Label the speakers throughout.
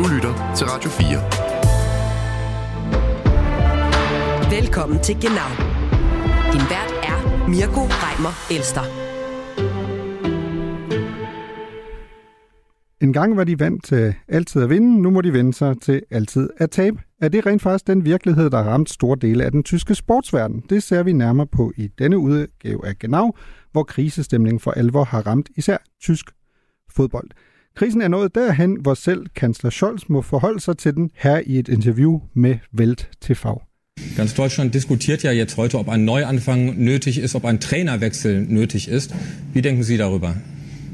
Speaker 1: Du lytter til Radio
Speaker 2: 4. Velkommen til Genau. Din vært er Mirko Reimer Elster.
Speaker 3: En gang var de vant til altid at vinde, nu må de vende sig til altid at tabe. Er det rent faktisk den virkelighed, der ramt store dele af den tyske sportsverden? Det ser vi nærmere på i denne udgave af Genau, hvor krisestemningen for alvor har ramt især tysk fodbold. Krisen er nået derhen, hvor selv kansler Scholz må forholde sig til den her i et interview med Welt TV.
Speaker 4: Ganz Deutschland diskutiert ja jetzt heute, ob ein Neuanfang nötig ist, ob ein Trainerwechsel nötig ist. Wie denken Sie darüber?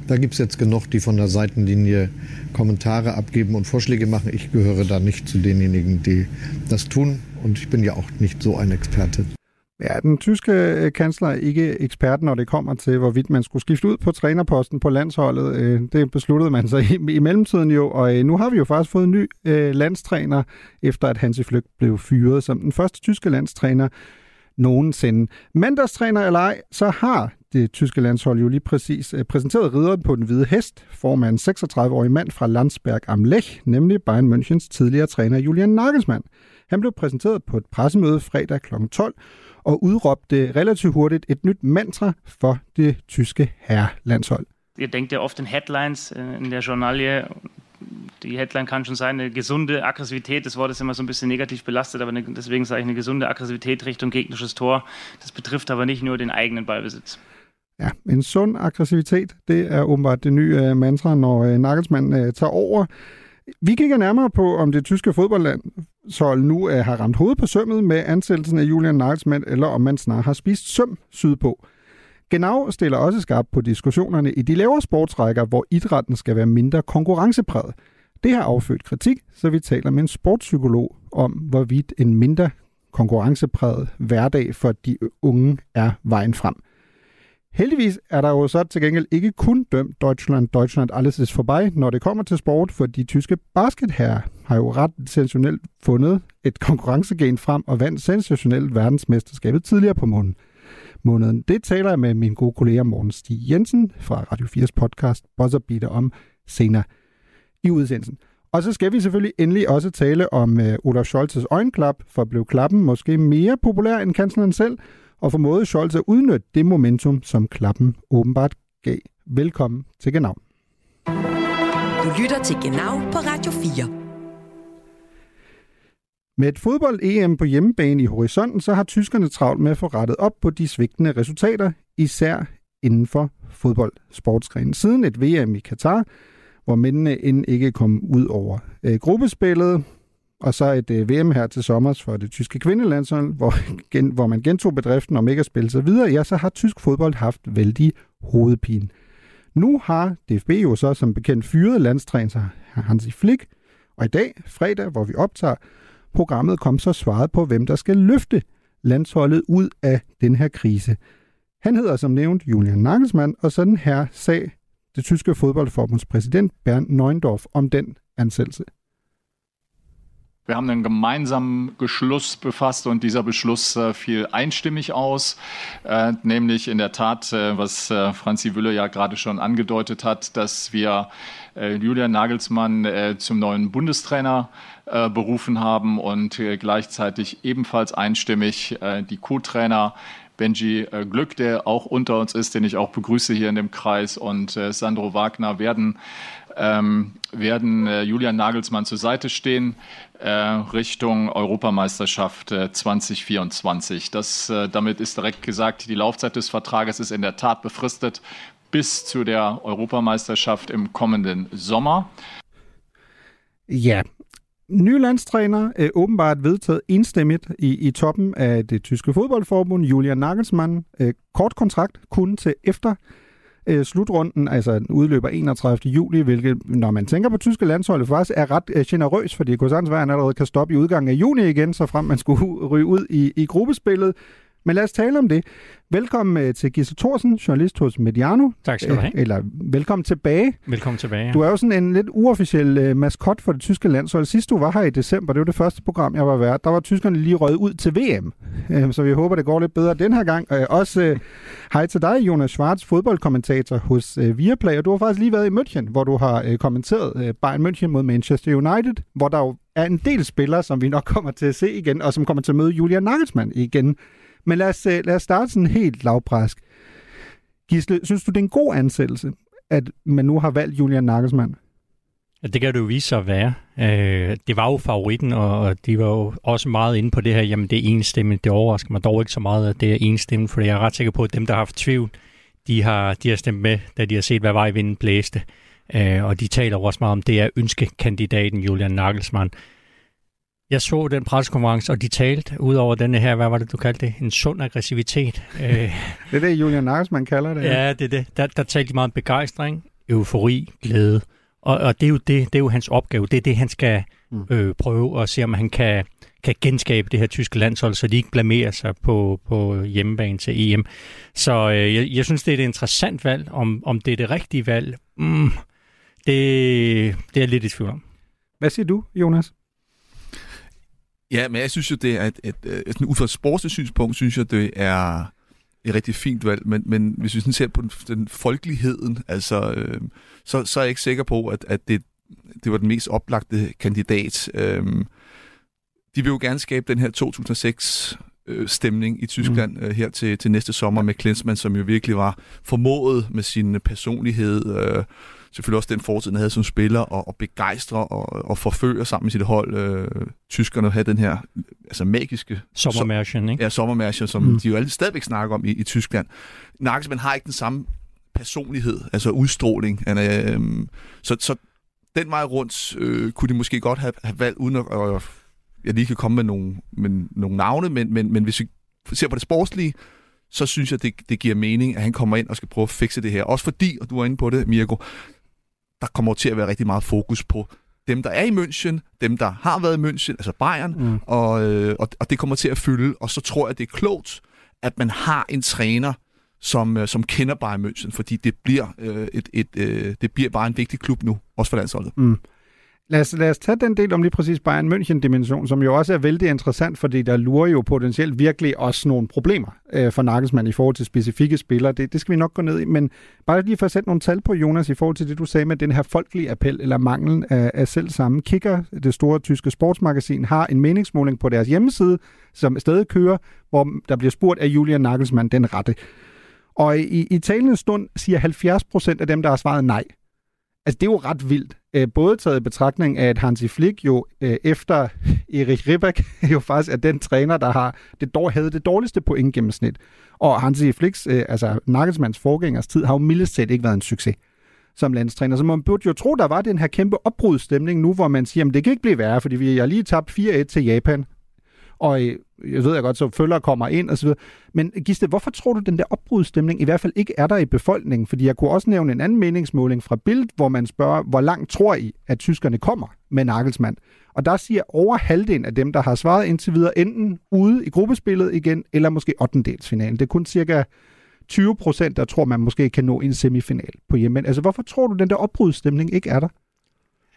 Speaker 5: Da gibt es jetzt genug, die von der Seitenlinie Kommentare abgeben und Vorschläge machen. Ich gehöre da nicht zu denjenigen, die das tun. Und ich bin ja auch nicht so ein Experte.
Speaker 3: Ja, den tyske øh, kansler er ikke ekspert, når det kommer til, hvorvidt man skulle skifte ud på trænerposten på landsholdet. Øh, det besluttede man sig i, i mellemtiden jo, og øh, nu har vi jo faktisk fået en ny landstræner, efter at Hansi Flygt blev fyret som den første tyske landstræner nogensinde. Mandagstræner eller ej, så har det tyske landshold jo lige præcis præsenteret ridderen på den hvide hest, formand 36-årig mand fra Landsberg am Lech, nemlig Bayern Münchens tidligere træner Julian Nagelsmann. Han blev præsenteret på et pressemøde fredag kl. 12, og udråbte relativt hurtigt et nyt mantra for det tyske herrelandshold.
Speaker 6: Ihr denkt ja oft in Headlines äh, in der Journalie. Die Headline kann schon sein, eine gesunde Aggressivität. Das Wort ist immer so ein bisschen negativ belastet, aber deswegen sage ich eine gesunde Aggressivität Richtung gegnerisches Tor. Das betrifft aber nicht nur den eigenen Ballbesitz.
Speaker 3: Ja, en sund aggressivitet, det er åbenbart det nye øh, mantra, når øh, Nagelsmann øh, tager over. Vi kigger nærmere på, om det tyske fodboldlandshold nu er, har ramt hovedet på sømmet med ansættelsen af Julian Nagelsmann, eller om man snart har spist søm sydpå. Genau stiller også skarpt på diskussionerne i de lavere sportsrækker, hvor idrætten skal være mindre konkurrencepræget. Det har affødt kritik, så vi taler med en sportspsykolog om, hvorvidt en mindre konkurrencepræget hverdag for de unge er vejen frem. Heldigvis er der jo så til gengæld ikke kun dømt Deutschland, Deutschland alles ist vorbei, når det kommer til sport, for de tyske basketherrer har jo ret sensationelt fundet et konkurrencegen frem og vandt sensationelt verdensmesterskabet tidligere på måneden. måneden. Det taler jeg med min gode kollega Morten Stig Jensen fra Radio 4's podcast Buzzer Beater om senere i udsendelsen. Og så skal vi selvfølgelig endelig også tale om uh, Olaf Scholz's øjenklap, for blev klappen måske mere populær end kansleren selv, og formåede Scholz at udnytte det momentum, som klappen åbenbart gav. Velkommen til Genau.
Speaker 2: Du lytter til Genau på Radio 4.
Speaker 3: Med et fodbold-EM på hjemmebane i horisonten, så har tyskerne travlt med at få rettet op på de svigtende resultater, især inden for fodboldsportsgrenen. Siden et VM i Katar, hvor mændene end ikke kom ud over øh, gruppespillet, og så et øh, VM her til sommer for det tyske kvindelandshold, hvor, gen, hvor man gentog bedriften om ikke at spille sig videre, ja, så har tysk fodbold haft vældig hovedpine. Nu har DFB jo så som bekendt fyret landstræner Hansi Flick, og i dag, fredag, hvor vi optager, programmet kom så svaret på, hvem der skal løfte landsholdet ud af den her krise. Han hedder som nævnt Julian Nagelsmann, og sådan her sag det tyske fodboldforbunds præsident Bernd Neundorf om den ansættelse.
Speaker 7: Wir haben einen gemeinsamen Beschluss befasst und dieser Beschluss äh, fiel einstimmig aus, äh, nämlich in der Tat, äh, was äh, Franzi Wülle ja gerade schon angedeutet hat, dass wir äh, Julian Nagelsmann äh, zum neuen Bundestrainer berufen haben und gleichzeitig ebenfalls einstimmig die Co-Trainer Benji Glück, der auch unter uns ist, den ich auch begrüße hier in dem Kreis, und Sandro Wagner werden ähm, werden äh, Julian Nagelsmann zur Seite stehen äh, Richtung Europameisterschaft äh, 2024. Das, äh, damit ist direkt gesagt, die Laufzeit des Vertrages ist in der Tat befristet bis zu der Europameisterschaft im kommenden Sommer.
Speaker 3: Ja, Ny landstræner er åbenbart vedtaget enstemmigt i, i toppen af det tyske fodboldforbund, Julian Nagelsmann. Øh, kort kontrakt kun til efter øh, slutrunden, altså udløber 31. juli, hvilket, når man tænker på tyske landsholdet, faktisk er ret øh, generøs, fordi det allerede kan stoppe i udgangen af juni igen, så frem man skulle ryge ud i, i gruppespillet. Men lad os tale om det. Velkommen øh, til Gisle Thorsen, journalist hos Mediano.
Speaker 1: Tak skal du have.
Speaker 3: Eller velkommen tilbage.
Speaker 1: Velkommen tilbage. Ja.
Speaker 3: Du er jo sådan en lidt uofficiel øh, maskot for det tyske landshold. Sidst du var her i december, det var det første program, jeg var vært, der var tyskerne lige røget ud til VM. Øh, så vi håber, det går lidt bedre den her gang. Øh, også øh, hej til dig, Jonas Schwartz, fodboldkommentator hos øh, Viaplay. Og du har faktisk lige været i München, hvor du har øh, kommenteret øh, Bayern München mod Manchester United, hvor der jo er en del spillere, som vi nok kommer til at se igen, og som kommer til at møde Julian Nagelsmann igen. Men lad os, øh, lad os starte sådan helt lavpræsk. Gisle, synes du, det er en god ansættelse, at man nu har valgt Julian Nagelsmann?
Speaker 1: Ja, det kan det jo vise sig at være. Øh, det var jo favoritten, og de var jo også meget inde på det her, jamen det er enstemmigt. Det overrasker mig dog ikke så meget, at det er enstemmigt, for jeg er ret sikker på, at dem, der har haft tvivl, de har, de har stemt med, da de har set, hvad vej vinden blæste. Øh, og de taler også meget om, det er ønskekandidaten Julian Nagelsmann. Jeg så den pressekonference, og de talte ud over denne her, hvad var det, du kaldte det? En sund aggressivitet.
Speaker 3: Øh, det er det, Julian Nagelsmann kalder det.
Speaker 1: Ja, det er det. Der, der talte de meget om begejstring, eufori, glæde. Og, og det, er jo det, det er jo hans opgave. Det er det, han skal mm. øh, prøve at se, om han kan, kan genskabe det her tyske landshold, så de ikke blamerer sig på, på hjemmebane til EM. Så øh, jeg, jeg synes, det er et interessant valg. Om, om det er det rigtige valg, mm, det, det er lidt i tvivl om.
Speaker 3: Hvad siger du, Jonas?
Speaker 8: Ja, men jeg synes jo, det er et, et, et, et ud fra et sportsligt synspunkt, synes jeg, det er et rigtig fint valg, men, men hvis vi sådan ser på den, den folkeligheden, altså, øh, så, så er jeg ikke sikker på, at, at det, det var den mest oplagte kandidat. Øh, de vil jo gerne skabe den her 2006 øh, stemning i Tyskland mm. øh, her til, til næste sommer med Klinsmann, som jo virkelig var formået med sin personlighed, øh, selvfølgelig også den fortid, han havde som spiller, og, og begejstre og, og forføre sammen med sit hold. Øh, tyskerne havde den her altså magiske...
Speaker 1: Sommermærchen, ikke?
Speaker 8: Ja, sommermærchen, som mm. de jo alle stadigvæk snakker om i, i Tyskland. Nagelsmann har ikke den samme personlighed, altså udstråling. Han er, øh, så, så den vej rundt øh, kunne de måske godt have, have valgt, uden at, øh, jeg lige kan komme med nogle, med nogle navne, men, men, men hvis vi ser på det sportslige, så synes jeg, det, det giver mening, at han kommer ind og skal prøve at fikse det her. Også fordi, og du er inde på det, Mirko, der kommer til at være rigtig meget fokus på dem, der er i München, dem, der har været i München, altså Bayern, mm. og, øh, og, og det kommer til at fylde. Og så tror jeg, det er klogt, at man har en træner, som, øh, som kender Bayern München, fordi det bliver, øh, et, et, øh, det bliver bare en vigtig klub nu, også for landsholdet.
Speaker 3: Mm. Lad os, lad os tage den del om lige præcis Bayern München-dimension, som jo også er vældig interessant, fordi der lurer jo potentielt virkelig også nogle problemer øh, for Nagelsmann i forhold til specifikke spillere. Det, det skal vi nok gå ned i, men bare lige for at sætte nogle tal på, Jonas, i forhold til det, du sagde med den her folkelige appel, eller manglen af, af selv samme. Kicker, det store tyske sportsmagasin, har en meningsmåling på deres hjemmeside, som stadig kører, hvor der bliver spurgt er Julian Nagelsmann den rette. Og i, i talende stund siger 70 procent af dem, der har svaret nej. Altså, det er jo ret vildt. Øh, både taget i betragtning af, at Hansi Flick jo øh, efter Erik Ribak jo faktisk er den træner, der har det dår, havde det dårligste point gennemsnit. Og Hansi Flicks, øh, altså Nagelsmanns forgængers tid, har jo mildest set ikke været en succes som landstræner. Så man burde jo tro, der var den her kæmpe opbrudsstemning nu, hvor man siger, at det kan ikke blive værre, fordi vi har lige tabt 4-1 til Japan og øh, jeg ved jeg godt, så følger kommer ind osv. Men Gisle, hvorfor tror du, den der opbrudsstemning i hvert fald ikke er der i befolkningen? Fordi jeg kunne også nævne en anden meningsmåling fra Bild, hvor man spørger, hvor langt tror I, at tyskerne kommer med Nagelsmann? Og der siger over halvdelen af dem, der har svaret indtil videre, enten ude i gruppespillet igen, eller måske 8. Det er kun cirka 20 procent, der tror, man måske kan nå en semifinal på hjemme. Altså, hvorfor tror du, den der opbrudsstemning ikke er der?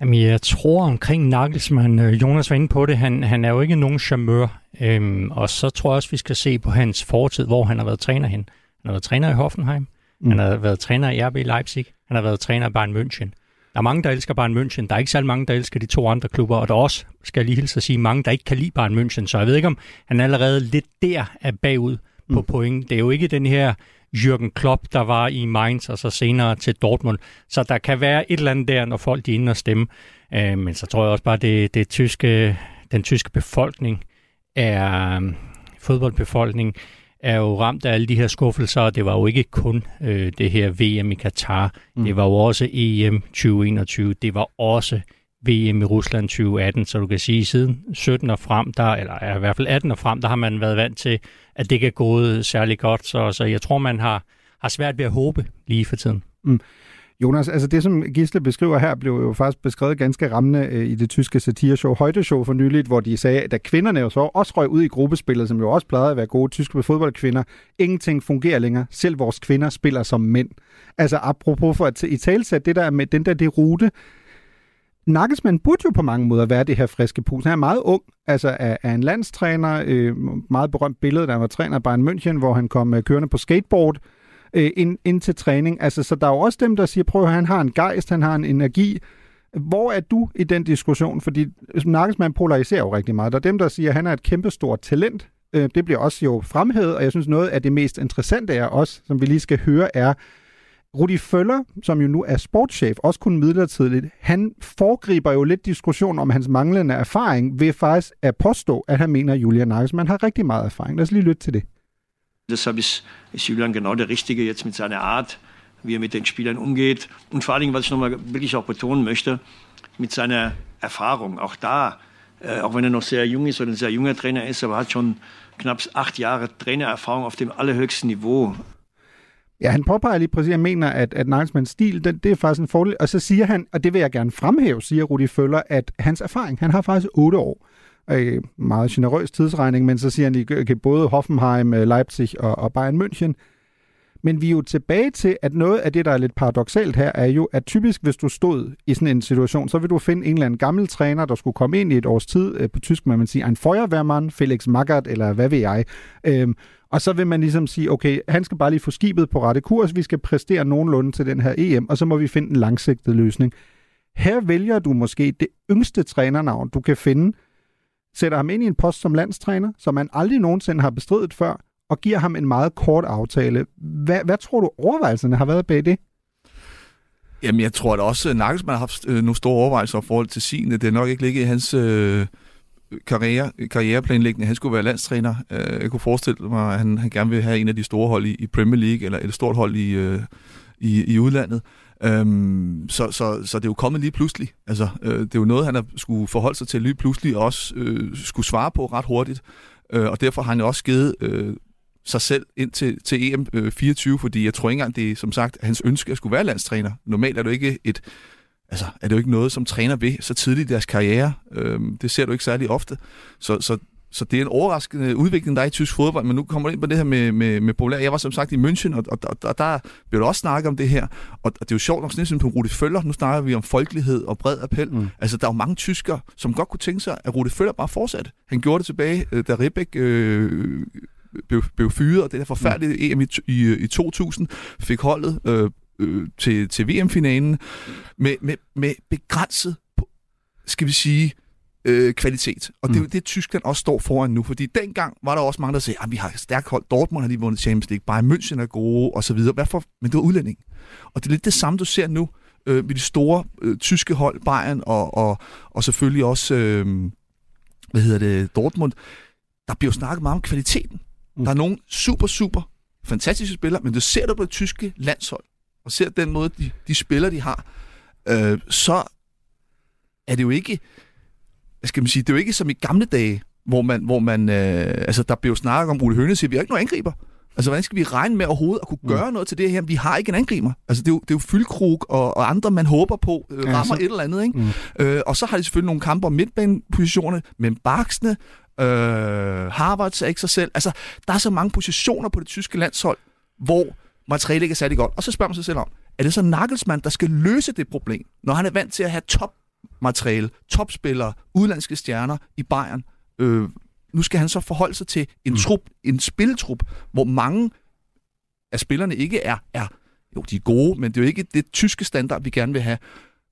Speaker 1: Jamen, jeg tror omkring Nagelsmann, øh, Jonas var inde på det, han, han er jo ikke nogen charmeur. Øhm, og så tror jeg også, vi skal se på hans fortid, hvor han har været træner hen. Han har været træner i Hoffenheim, mm. han har været træner i RB Leipzig, han har været træner i Bayern München. Der er mange, der elsker Bayern München. Der er ikke særlig mange, der elsker de to andre klubber. Og der er også, skal jeg lige hilse at sige, mange, der ikke kan lide Bayern München. Så jeg ved ikke, om han allerede lidt der er bagud på mm. point. Det er jo ikke den her Jürgen Klopp, der var i Mainz, og så senere til Dortmund. Så der kan være et eller andet der, når folk de er inde og stemme. Øh, men så tror jeg også bare, det, det tyske, den tyske befolkning er, fodboldbefolkning er jo ramt af alle de her skuffelser, det var jo ikke kun øh, det her VM i Katar, mm. det var jo også EM 2021, det var også VM i Rusland 2018, så du kan sige, siden 17 og frem, der, eller i hvert fald 18 og frem, der har man været vant til, at det kan gå særlig godt, så, så jeg tror, man har, har svært ved at håbe lige for tiden. Mm.
Speaker 3: Jonas, altså det, som Gisle beskriver her, blev jo faktisk beskrevet ganske rammende øh, i det tyske satireshow Højdeshow for nyligt, hvor de sagde, at da kvinderne jo så også røg ud i gruppespillet, som jo også plejede at være gode tyske fodboldkvinder, ingenting fungerer længere. Selv vores kvinder spiller som mænd. Altså apropos for at i talsæt det der med den der det rute, Nagelsmann burde jo på mange måder være det her friske pus. Han er meget ung, altså er, er en landstræner, øh, meget berømt billede, der var træner af Bayern München, hvor han kom øh, kørende på skateboard øh, ind, ind til træning. Altså, så der er jo også dem, der siger, prøv at han har en gejst, han har en energi. Hvor er du i den diskussion? Fordi Nagelsmann polariserer jo rigtig meget. Der er dem, der siger, at han er et kæmpestort talent. Øh, det bliver også jo fremhævet, og jeg synes noget af det mest interessante er også, som vi lige skal høre, er, Rudi Føller, som jo nu er sportschef, også kun midlertidigt, han foregriber jo lidt diskussion om hans manglende erfaring ved faktisk at påstå, at han mener, at Julian Nagelsmann har rigtig meget erfaring. Lad os lige lytte til det.
Speaker 9: Deshalb ist, ist Julian genau der Richtige jetzt mit seiner Art, wie er mit den Spielern umgeht. Und vor allen Dingen, was ich nochmal wirklich auch betonen möchte, mit seiner Erfahrung. Auch da, äh, auch wenn er noch sehr jung ist oder ein sehr junger Trainer ist, aber hat schon knapp acht Jahre Trainererfahrung auf dem allerhöchsten Niveau.
Speaker 3: Ja, han påpeger lige præcis, at han mener, at, at Nagelsmanns stil, det, det er faktisk en fordel. Og så siger han, og det vil jeg gerne fremhæve, siger Rudi Føller, at hans erfaring, han har faktisk otte år. Øh, meget generøs tidsregning, men så siger han, at både Hoffenheim, øh, Leipzig og, og Bayern München. Men vi er jo tilbage til, at noget af det, der er lidt paradoxalt her, er jo, at typisk, hvis du stod i sådan en situation, så vil du finde en eller anden gammel træner, der skulle komme ind i et års tid. Øh, på tysk må man sige, en Feuerwehrmann, Felix Magath, eller hvad ved jeg. øh, og så vil man ligesom sige, okay, han skal bare lige få skibet på rette kurs, vi skal præstere nogenlunde til den her EM, og så må vi finde en langsigtet løsning. Her vælger du måske det yngste trænernavn, du kan finde, sætter ham ind i en post som landstræner, som man aldrig nogensinde har bestridet før, og giver ham en meget kort aftale. Hvad, hvad tror du overvejelserne har været bag det?
Speaker 8: Jamen, jeg tror at også, at Nagelsmann har haft øh, nogle store overvejelser i forhold til sin. Det er nok ikke ligget i hans øh, karriere, karriereplanlægning, Han skulle være landstræner. Øh, jeg kunne forestille mig, at han, han gerne vil have en af de store hold i, i Premier League, eller et stort hold i, øh, i, i udlandet. Øhm, så, så, så det er jo kommet lige pludselig. Altså, øh, det er jo noget, han har skulle forholde sig til lige pludselig, og også øh, skulle svare på ret hurtigt. Øh, og derfor har han jo også givet øh, sig selv ind til, til EM øh, 24, fordi jeg tror ikke engang, det er som sagt hans ønske at skulle være landstræner. Normalt er det jo ikke et altså, er det jo ikke noget, som træner ved så tidligt i deres karriere. Øhm, det ser du ikke særlig ofte. Så, så, så det er en overraskende udvikling, der er i tysk fodbold, men nu kommer du ind på det her med, med, med populær. Jeg var som sagt i München, og, og, og, og der blev der også snakket om det her. Og, og det er jo sjovt nok, sådan på Rudi Føller, nu snakker vi om folkelighed og bred appel. Mm. Altså, der er jo mange tyskere, som godt kunne tænke sig, at Rudi Føller bare fortsatte. Han gjorde det tilbage, øh, da Ribæk øh, blev, blev fyret, og det der forfærdelige mm. EM i, i, i 2000 fik holdet øh, øh, til, til VM-finalen med, med, med begrænset, skal vi sige, øh, kvalitet. Og det er jo mm. det, Tyskland også står foran nu, fordi dengang var der også mange, der sagde, at ah, vi har et stærkt hold, Dortmund har lige vundet Champions League, Bayern München er gode, og så videre. Hvorfor? Men det var udlænding. Og det er lidt det samme, du ser nu øh, med de store øh, tyske hold, Bayern og, og, og selvfølgelig også, øh, hvad hedder det, Dortmund. Der bliver jo snakket meget om kvaliteten. Mm. Der er nogle super, super fantastiske spillere, men det ser du på det tyske landshold og ser den måde, de, de spiller, de har, øh, så er det jo ikke, hvad skal man sige, det er jo ikke som i gamle dage, hvor man, hvor man øh, altså der blev snakket om Ole Høne siger, vi har ikke nogen angriber. Altså, hvordan skal vi regne med overhovedet at kunne mm. gøre noget til det her? Vi har ikke en angriber. Altså, det er jo, det er jo fyldkrug og, og andre, man håber på, øh, rammer ja, så... et eller andet, ikke? Mm. Øh, og så har de selvfølgelig nogle kampe om midtbanepositionerne, men Baksne, øh, Harvard er ikke sig selv. Altså, der er så mange positioner på det tyske landshold, hvor materialet ikke er særlig godt. Og så spørger man sig selv om, er det så Nagelsmann, der skal løse det problem, når han er vant til at have topmateriale, topspillere, udlandske stjerner i Bayern? Øh, nu skal han så forholde sig til en mm. trup, en spilletrup, hvor mange af spillerne ikke er, er, jo, de er gode, men det er jo ikke det tyske standard, vi gerne vil have.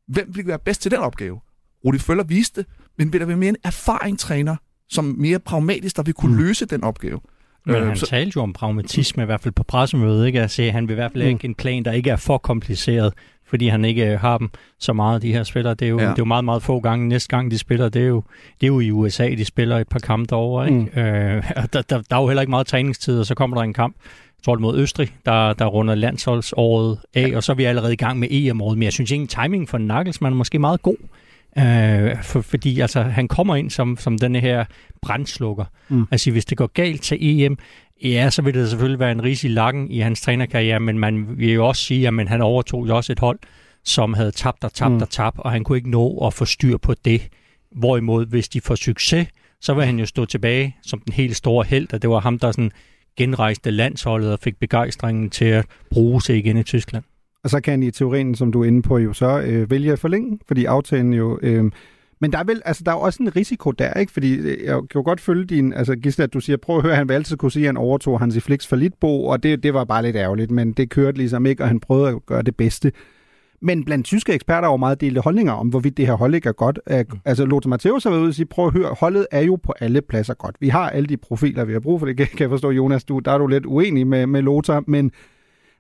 Speaker 8: Hvem vil være bedst til den opgave? Rudi Føller viste, men vil der være mere en erfaringstræner, som mere pragmatisk, der vil kunne mm. løse den opgave?
Speaker 1: Men øh, han så... talte jo om pragmatisme, i hvert fald på pressemødet, ikke? at at han vil i hvert fald mm. ikke en plan, der ikke er for kompliceret, fordi han ikke øh, har dem så meget, de her spillere. Det er jo, ja. det er jo meget, meget få gange. Næste gang, de spiller, det er jo, det er jo i USA, de spiller et par kampe derovre. Ikke? Mm. Øh, der, der, der er jo heller ikke meget træningstid, og så kommer der en kamp, jeg tror mod Østrig, der, der runder landsholdsåret af, ja. og så er vi allerede i gang med EM-året. Men jeg synes ikke, timing for Nagelsmann er måske meget god. Øh, for, fordi altså, han kommer ind som, som den her brændslukker. Mm. Altså hvis det går galt til EM, Ja, så vil det selvfølgelig være en risig lakken i hans trænerkarriere, men man vil jo også sige, at han overtog jo også et hold, som havde tabt og tabt mm. og tabt, og han kunne ikke nå at få styr på det. Hvorimod, hvis de får succes, så vil han jo stå tilbage som den helt store held, og det var ham, der sådan genrejste landsholdet og fik begejstringen til at bruge sig igen i Tyskland.
Speaker 3: Og så kan I teorien, som du er inde på, jo så øh, vælge at forlænge, fordi aftalen jo... Øh, men der er vel, altså der er også en risiko der, ikke? Fordi øh, jeg kan jo godt følge din, altså Gisle, at du siger, prøv at høre, han vil altid kunne sige, at han overtog hans i Flix for Litbo, og det, det var bare lidt ærgerligt, men det kørte ligesom ikke, og han prøvede at gøre det bedste. Men blandt tyske eksperter er jo meget delte holdninger om, hvorvidt det her hold ikke er godt. Mm. Altså Lothar Matthäus har været ude og sige, prøv at høre, holdet er jo på alle pladser godt. Vi har alle de profiler, vi har brug for det. Kan jeg forstå, Jonas, du, der er du lidt uenig med, med Lothar, men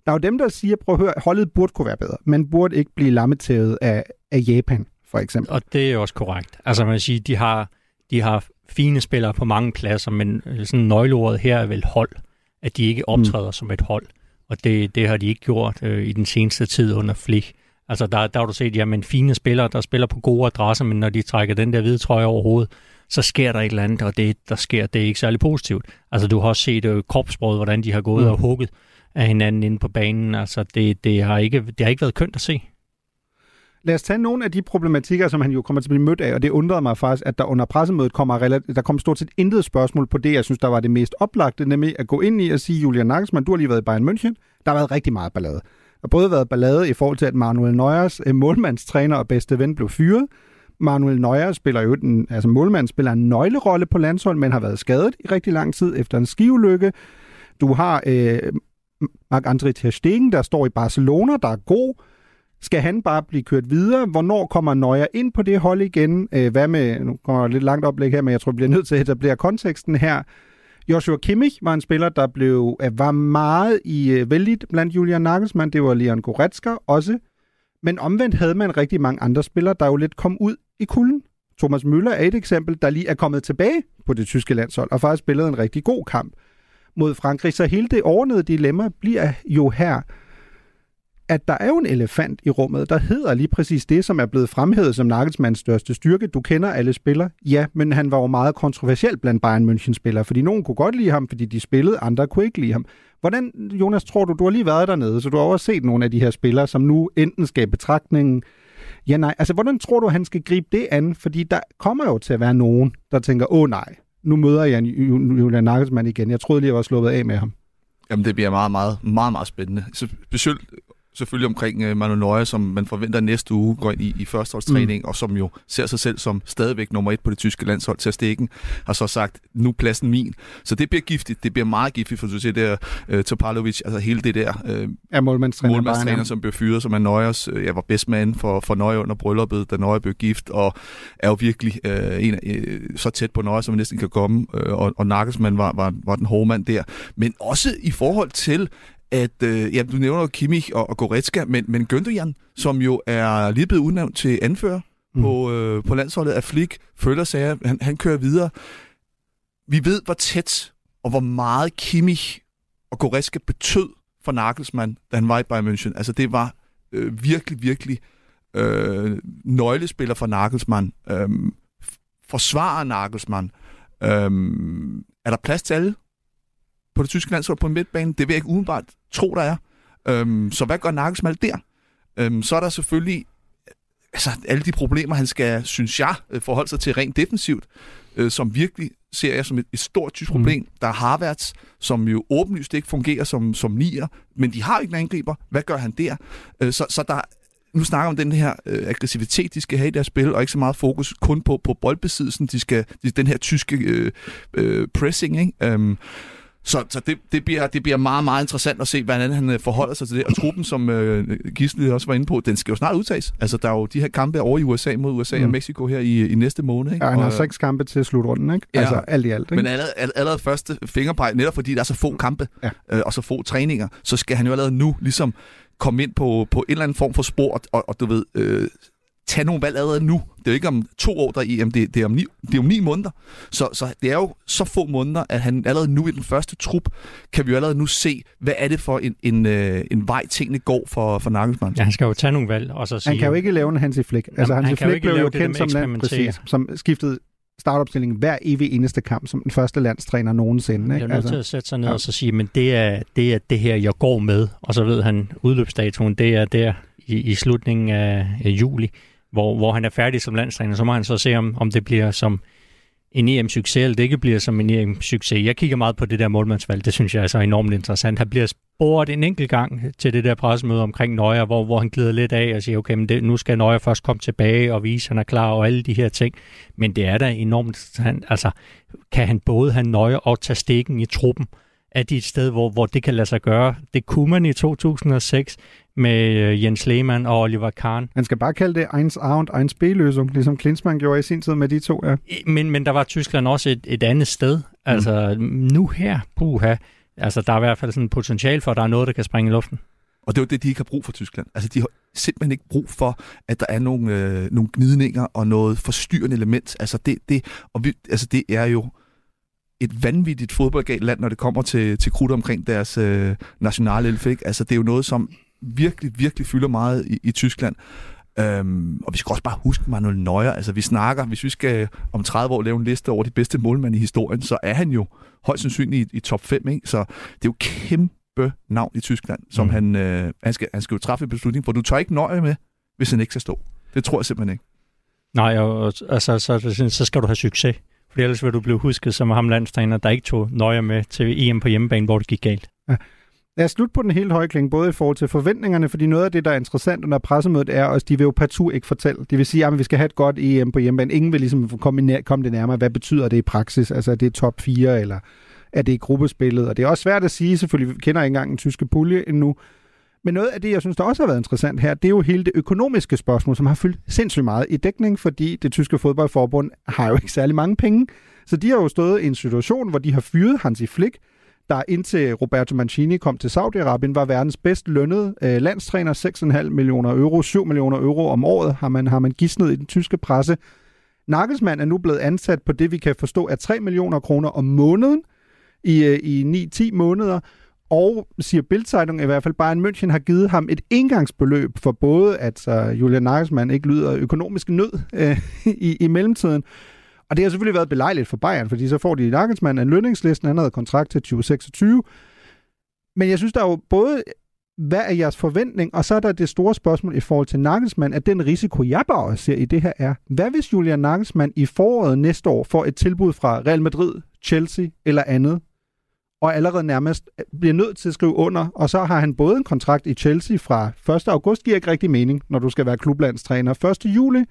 Speaker 3: der er jo dem, der siger, prøv at høre, holdet burde kunne være bedre. Man burde ikke blive lammetævet af, af Japan, for eksempel.
Speaker 1: Og det er også korrekt. Altså man siger, de har, de har fine spillere på mange pladser, men sådan nøgleordet her er vel hold, at de ikke mm. optræder mm. som et hold. Og det, det har de ikke gjort øh, i den seneste tid under Flick. Altså, der, der har du set, jamen, fine spillere, der spiller på gode adresser, men når de trækker den der hvide trøje over hovedet, så sker der et eller andet, og det, der sker, det er ikke særlig positivt. Altså, du har også set øh, kropsbrød, hvordan de har gået mm. og hugget af hinanden inde på banen. Altså, det, det, har ikke, det har ikke været kønt at se.
Speaker 3: Lad os tage nogle af de problematikker, som han jo kommer til at blive mødt af, og det undrede mig faktisk, at der under pressemødet kommer, der kom stort set intet spørgsmål på det, jeg synes, der var det mest oplagte, nemlig at gå ind i og sige, Julian Nagelsmann, du har lige været i Bayern München, der har været rigtig meget ballade Der har både været ballade i forhold til, at Manuel Neuers øh, målmandstræner og bedste ven blev fyret. Manuel Neuer spiller jo den, altså målmanden spiller en nøglerolle på landshold, men har været skadet i rigtig lang tid efter en skiulykke. Du har øh, Marc-André Ter Stegen, der står i Barcelona, der er god. Skal han bare blive kørt videre? Hvornår kommer Neuer ind på det hold igen? Øh, hvad med, nu kommer lidt langt oplæg her, men jeg tror, vi bliver nødt til at etablere konteksten her. Joshua Kimmich var en spiller, der blev, øh, var meget i øh, vældigt blandt Julian Nagelsmann. Det var Leon Goretzka også. Men omvendt havde man rigtig mange andre spillere, der jo lidt kom ud i kulden. Thomas Müller er et eksempel, der lige er kommet tilbage på det tyske landshold, og faktisk spillede en rigtig god kamp mod Frankrig. Så hele det ordnede dilemma bliver jo her, at der er jo en elefant i rummet, der hedder lige præcis det, som er blevet fremhævet som Nagelsmanns største styrke. Du kender alle spillere, ja, men han var jo meget kontroversiel blandt Bayern München-spillere, fordi nogen kunne godt lide ham, fordi de spillede, andre kunne ikke lide ham. Hvordan, Jonas, tror du, du har lige været dernede, så du har også set nogle af de her spillere, som nu enten skal i betragtningen, ja nej, altså hvordan tror du, han skal gribe det an? Fordi der kommer jo til at være nogen, der tænker, åh nej, nu møder jeg Julian Nagelsmann igen. Jeg troede lige, jeg var sluppet af med ham.
Speaker 8: Jamen, det bliver meget, meget, meget, meget spændende. Specielt selvfølgelig omkring uh, Manu Neuer, som man forventer næste uge går ind i, i førsteholdstræning, mm. og som jo ser sig selv som stadigvæk nummer et på det tyske landshold til at stikken, har så sagt, nu pladsen min. Så det bliver giftigt. Det bliver meget giftigt, for du siger der, uh, Topalovic, altså hele det der uh,
Speaker 3: ja, målmandstræner,
Speaker 8: målmandstræner som blev fyret, som er Neuers, uh, jeg var bedst mand for, for Neuer under brylluppet, da Neuer blev gift, og er jo virkelig uh, en, uh, så tæt på Neuer, som man næsten kan komme, uh, og, og Nagelsmann var, var, var den hårde mand der. Men også i forhold til, at, øh, ja, du nævner Kimmich og, og Goretzka, men, men Gündogan, som jo er lige blevet udnævnt til anfører mm. på, øh, på landsholdet af Flick, føler sig, han, han kører videre. Vi ved, hvor tæt og hvor meget Kimmich og Goretzka betød for Nagelsmann, da han var i Bayern München. Altså det var øh, virkelig, virkelig øh, nøglespiller for Nagelsmann. Øh, forsvarer Nagelsmann. Øh, er der plads til alle? på det tyske landshold på en midtbane. Det vil jeg ikke umiddelbart tro, der er. Øhm, så hvad gør Nagelsmann der? Øhm, så er der selvfølgelig altså, alle de problemer, han skal, synes jeg, øh, forholde sig til rent defensivt, øh, som virkelig ser jeg som et, et stort tysk problem. Mm. Der er Harvards, som jo åbenlyst ikke fungerer som, som nier, men de har ikke en angriber. Hvad gør han der? Øh, så, så der nu snakker om den her øh, aggressivitet, de skal have i deres spil, og ikke så meget fokus kun på, på boldbesiddelsen. De skal, de, den her tyske øh, øh, pressing, ikke? Øhm, så, så det, det, bliver, det bliver meget, meget interessant at se, hvordan han øh, forholder sig til det. Og truppen, som øh, Gisle også var inde på, den skal jo snart udtages. Altså, der er jo de her kampe over i USA mod USA mm. og Mexico her i, i næste måned. Ikke?
Speaker 3: Ja, han har og, seks kampe til slutrunden, ikke? Ja, altså alt i alt. Ikke?
Speaker 8: Men allerede, allerede første fingerpege, netop fordi der er så få kampe ja. øh, og så få træninger, så skal han jo allerede nu ligesom komme ind på, på en eller anden form for spor, og, og du ved, øh, tage nogle valg allerede nu. Det er jo ikke om to år, der er EM, det, det, er om ni, det er om ni måneder. Så, så det er jo så få måneder, at han allerede nu i den første trup, kan vi jo allerede nu se, hvad er det for en, en, øh, en vej, tingene går for, for Nagelsmann.
Speaker 1: Ja, han skal jo tage nogle valg, og så sige...
Speaker 3: Han kan jo ikke lave en Hansi Flick. Altså, Hansi han Flick blev jo kendt som, land, præcis, som skiftede startopstilling hver evig eneste kamp, som den første landstræner nogensinde.
Speaker 1: Ikke? Jeg er nødt altså, til at sætte sig ned ja. og så sige, men det er, det er det her, jeg går med. Og så ved han, udløbsdatoen, det er der i, i slutningen af, af juli, hvor, hvor han er færdig som landstræner. Så må han så se, om, om det bliver som en EM-succes, eller det ikke bliver som en EM-succes. Jeg kigger meget på det der målmandsvalg. Det synes jeg er så enormt interessant. Han bliver spurgt en enkelt gang til det der pressemøde omkring Nøjer, hvor, hvor han glider lidt af og siger, okay, men det, nu skal Nøjer først komme tilbage og vise, at han er klar og alle de her ting. Men det er da enormt interessant. Altså, kan han både have Nøjer og tage stikken i truppen? Er det et sted, hvor, hvor det kan lade sig gøre? Det kunne man i 2006 med øh, Jens Lehmann og Oliver Kahn.
Speaker 3: Man skal bare kalde det eins A und eins B-løsning, ligesom Klinsmann gjorde i sin tid med de to, ja.
Speaker 1: Men, men der var Tyskland også et, et andet sted. Altså, mm. nu her, puha, altså, der er i hvert fald sådan et potentiale for, at der er noget, der kan springe i luften.
Speaker 8: Og det er jo det, de ikke har brug for Tyskland. Altså, de har simpelthen ikke brug for, at der er nogle, øh, nogle gnidninger og noget forstyrrende element. Altså, det, det, og vi, altså, det er jo et vanvittigt fodboldgalt land, når det kommer til, til krudt omkring deres øh, nationale elfe. Altså, det er jo noget, som virkelig, virkelig fylder meget i, i Tyskland. Øhm, og vi skal også bare huske Manuel Neuer. Altså, vi snakker, hvis vi skal om 30 år lave en liste over de bedste målmænd i historien, så er han jo højst sandsynligt i, i top 5. Ikke? Så det er jo kæmpe navn i Tyskland, som mm. han, øh, han, skal, han skal jo træffe en beslutning, for du tager ikke Neuer med, hvis han ikke skal stå. Det tror jeg simpelthen ikke.
Speaker 1: Nej, og, altså, så, så skal du have succes. For ellers vil du blive husket som ham landstræner, der ikke tog nøje med til EM på hjemmebane, hvor det gik galt. Ja.
Speaker 3: Lad os slutte på den helt høje klinge, både i forhold til forventningerne, fordi noget af det, der er interessant under pressemødet, er også, de vil jo partout ikke fortælle. De vil sige, at vi skal have et godt EM på hjemmebane. Ingen vil ligesom komme, nær, komme det nærmere. Hvad betyder det i praksis? Altså, er det top 4, eller er det gruppespillet? Og det er også svært at sige, selvfølgelig kender kender ikke engang en tyske pulje endnu. Men noget af det, jeg synes, der også har været interessant her, det er jo hele det økonomiske spørgsmål, som har fyldt sindssygt meget i dækning, fordi det tyske fodboldforbund har jo ikke særlig mange penge. Så de har jo stået i en situation, hvor de har fyret Hansi Flick, der indtil Roberto Mancini kom til Saudi-Arabien, var verdens bedst lønnede øh, landstræner. 6,5 millioner euro, 7 millioner euro om året har man, har man gidsnet i den tyske presse. Nagelsmann er nu blevet ansat på det, vi kan forstå, er 3 millioner kroner om måneden i, øh, i 9-10 måneder. Og, siger Bildzeitung i hvert fald, Bayern München har givet ham et engangsbeløb for både, at så Julian Nagelsmann ikke lyder økonomisk nød øh, i, i mellemtiden, og det har selvfølgelig været belejligt for Bayern, fordi så får de Nagelsmann en lønningslisten, han havde kontrakt til 2026. Men jeg synes, der er jo både, hvad er jeres forventning, og så er der det store spørgsmål i forhold til Nagelsmann, at den risiko, jeg bare ser i det her er, hvad hvis Julian Nagelsmann i foråret næste år får et tilbud fra Real Madrid, Chelsea eller andet, og allerede nærmest bliver nødt til at skrive under, og så har han både en kontrakt i Chelsea fra 1. august, giver ikke rigtig mening, når du skal være klublandstræner. 1. juli,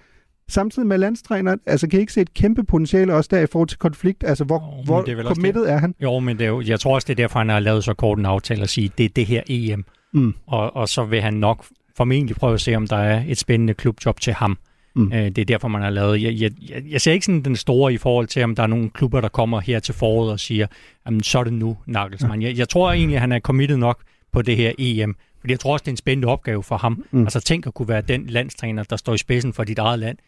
Speaker 3: samtidig med landstræner, altså kan I ikke se et kæmpe potentiale også der i forhold til konflikt? Altså, hvor, jo, hvor det er committed
Speaker 1: det.
Speaker 3: er han?
Speaker 1: Jo, men det er jo, jeg tror også, det er derfor, han har lavet så kort en aftale at sige, det er det her EM. Mm. Og, og så vil han nok formentlig prøve at se, om der er et spændende klubjob til ham. Mm. Øh, det er derfor, man har lavet... Jeg, jeg, jeg, jeg ser ikke sådan den store i forhold til, om der er nogle klubber, der kommer her til foråret og siger, jamen, så er det nu, Nagelsmann. Ja. Jeg, jeg tror egentlig, at han er committed nok på det her EM. Fordi jeg tror også, det er en spændende opgave for ham. Mm. Altså tænk at kunne være den landstræner, der står i spidsen for dit eget land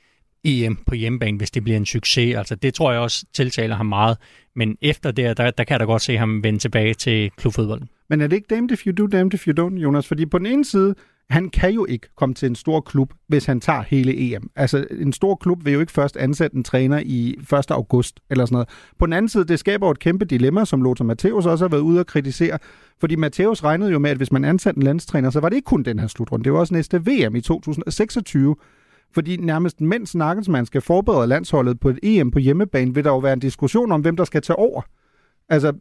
Speaker 1: EM på hjemmebane, hvis det bliver en succes. Altså, det tror jeg også tiltaler ham meget. Men efter det, der, der kan jeg da godt se ham vende tilbage til klubfodbolden.
Speaker 3: Men er det ikke damned if you do, damned if you don't, Jonas? Fordi på den ene side, han kan jo ikke komme til en stor klub, hvis han tager hele EM. Altså, en stor klub vil jo ikke først ansætte en træner i 1. august eller sådan noget. På den anden side, det skaber et kæmpe dilemma, som Lothar Matthäus også har været ude og kritisere. Fordi Matthäus regnede jo med, at hvis man ansatte en landstræner, så var det ikke kun den her slutrunde. Det var også næste VM i 2026. Fordi nærmest mens Nagelsmann skal forberede landsholdet på et EM på hjemmebane, vil der jo være en diskussion om, hvem der skal tage over. Altså,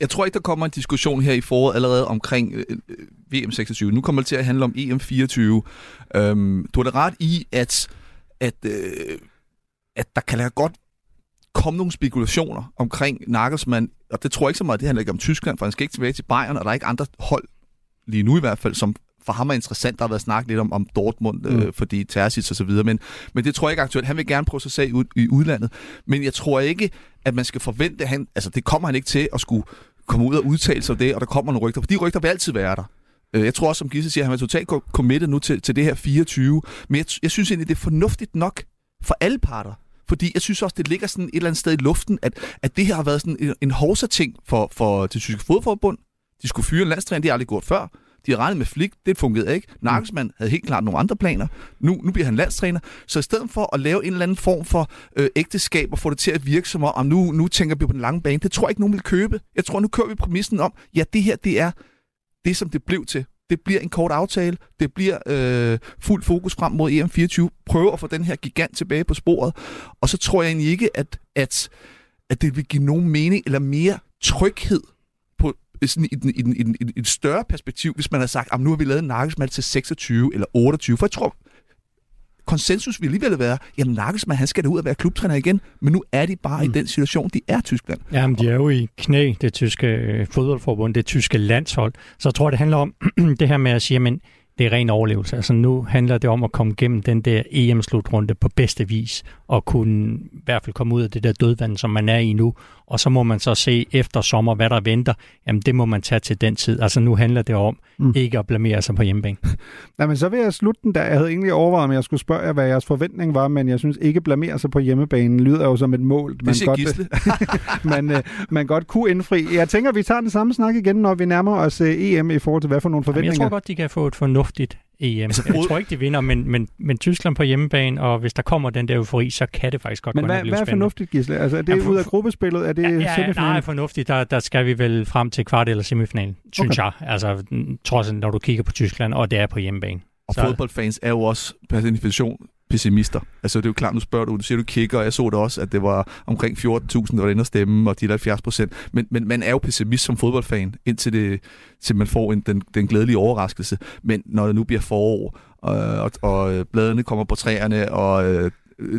Speaker 8: jeg tror ikke, der kommer en diskussion her i foråret allerede omkring øh, øh VM 26. Nu kommer det til at handle om EM 24. Øhm, du har da ret i, at, at, øh, at der kan da godt komme nogle spekulationer omkring Nagelsmann, og det tror jeg ikke så meget, det handler ikke om Tyskland, for han skal ikke tilbage til Bayern, og der er ikke andre hold, lige nu i hvert fald, som for ham er interessant. Der har været snakket lidt om, om Dortmund, øh, mm. fordi Terzic og så videre, men, men det tror jeg ikke aktuelt. Han vil gerne prøve sig sag ud, i udlandet, men jeg tror ikke, at man skal forvente, at han, altså det kommer han ikke til at skulle komme ud og udtale sig det, og der kommer nogle rygter, for de rygter vil altid være der. Øh, jeg tror også, som Gisse siger, at han er totalt committed nu til, til det her 24. Men jeg, jeg synes egentlig, det er fornuftigt nok for alle parter. Fordi jeg synes også, det ligger sådan et eller andet sted i luften, at, at det her har været sådan en, en hovsa-ting for, for det tyske fodforbund. De skulle fyre en landstræner, de har aldrig gjort før de har regnet med Flick, det fungerede ikke. Nagelsmann havde helt klart nogle andre planer. Nu, nu bliver han landstræner. Så i stedet for at lave en eller anden form for øh, ægteskab og få det til at virke som om, nu, nu tænker vi på den lange bane, det tror jeg ikke, nogen vil købe. Jeg tror, nu kører vi præmissen om, ja, det her, det er det, som det blev til. Det bliver en kort aftale. Det bliver øh, fuld fokus frem mod EM24. Prøve at få den her gigant tilbage på sporet. Og så tror jeg egentlig ikke, at, at, at det vil give nogen mening eller mere tryghed sådan i, den, i, den, i, den, i et større perspektiv, hvis man har sagt, at nu har vi lavet en til 26 eller 28. For jeg tror, konsensus vil alligevel være, jamen Nagelsmann, han skal da ud og være klubtræner igen, men nu er de bare mm. i den situation, de er Tyskland.
Speaker 1: Jamen, de er jo i knæ, det tyske øh, fodboldforbund, det tyske landshold. Så jeg tror, det handler om det her med at sige, men det er ren overlevelse. Altså nu handler det om at komme gennem den der EM-slutrunde på bedste vis, og kunne i hvert fald komme ud af det der dødvand, som man er i nu. Og så må man så se efter sommer, hvad der venter. Jamen det må man tage til den tid. Altså nu handler det om mm. ikke at blamere sig på hjemmebane.
Speaker 3: Nej, men så vil jeg slutte den der. Jeg havde egentlig overvejet, om jeg skulle spørge jer, hvad jeres forventning var, men jeg synes ikke blamere sig på hjemmebanen lyder jo som et mål.
Speaker 8: Man det godt,
Speaker 3: man, øh, man godt kunne indfri. Jeg tænker, vi tager den samme snak igen, når vi nærmer os øh, EM i forhold til, hvad for nogle forventninger.
Speaker 1: Jamen, jeg tror godt, de kan få et fornuftigt EM. Altså, jeg tror ikke, de vinder, men, men, men Tyskland på hjemmebane, og hvis der kommer den der eufori, så kan det faktisk godt
Speaker 3: men
Speaker 1: gå
Speaker 3: hvad, hvad er fornuftigt, Gisle? Altså, er det ja, ud af gruppespillet? Er det ja,
Speaker 1: ja, nej, fornuftigt. Der, der skal vi vel frem til kvart eller semifinalen, synes okay. jeg. Altså, trods når du kigger på Tyskland, og det er på hjemmebane.
Speaker 8: Og så... fodboldfans er jo også per definition pessimister. Altså det er jo klart, nu spørger du, du siger, du kigger, og jeg så det også, at det var omkring 14.000, der var inde og stemme, og de der 70 procent. Men, men man er jo pessimist som fodboldfan, indtil, det, til man får en, den, den glædelige overraskelse. Men når det nu bliver forår, øh, og, og, og bladene kommer på træerne, og øh,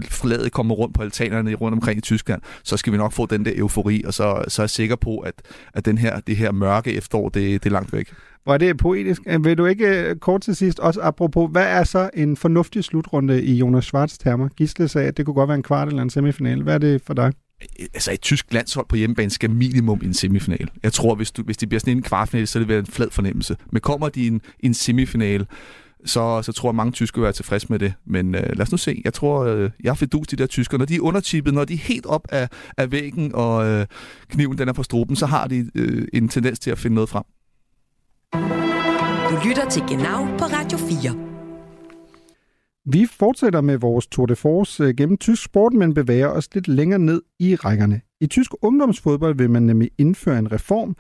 Speaker 8: fladet kommer rundt på altanerne rundt omkring i Tyskland, så skal vi nok få den der eufori, og så, så er jeg sikker på, at, at den her, det her mørke efterår, det, det er langt væk.
Speaker 3: Hvor er det poetisk. Øh, vil du ikke øh, kort til sidst også apropos, hvad er så en fornuftig slutrunde i Jonas Schwartz termer? Gisle sagde, at det kunne godt være en kvart eller en semifinal. Hvad er det for dig?
Speaker 8: Altså et tysk landshold på hjemmebane skal minimum i en semifinal. Jeg tror, hvis, du, hvis det bliver sådan en kvartfinal, så er det en flad fornemmelse. Men kommer de i en, en semifinal, så, så tror jeg, at mange tyskere vil være tilfredse med det. Men øh, lad os nu se. Jeg tror, øh, jeg har fedus de der tyskere. Når de er undertippet, når de er helt op af, af væggen, og øh, kniven den er på struben, så har de øh, en tendens til at finde noget frem.
Speaker 2: Du lytter til Genau på Radio 4.
Speaker 3: Vi fortsætter med vores Tour de Force øh, gennem tysk sport, men bevæger os lidt længere ned i rækkerne. I tysk ungdomsfodbold vil man nemlig indføre en reform,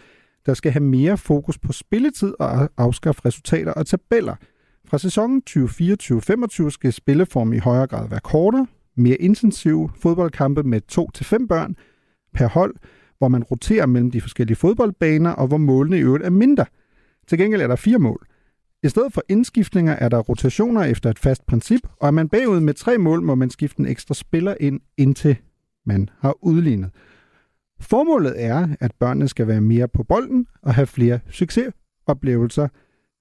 Speaker 3: der skal have mere fokus på spilletid og afskaffe resultater og tabeller. Fra sæsonen 2024-25 skal spilleform i højere grad være kortere, mere intensive fodboldkampe med 2-5 børn per hold, hvor man roterer mellem de forskellige fodboldbaner, og hvor målene i øvrigt er mindre – til gengæld er der fire mål. I stedet for indskiftninger er der rotationer efter et fast princip, og er man bagud med tre mål, må man skifte en ekstra spiller ind, indtil man har udlignet. Formålet er, at børnene skal være mere på bolden og have flere succesoplevelser,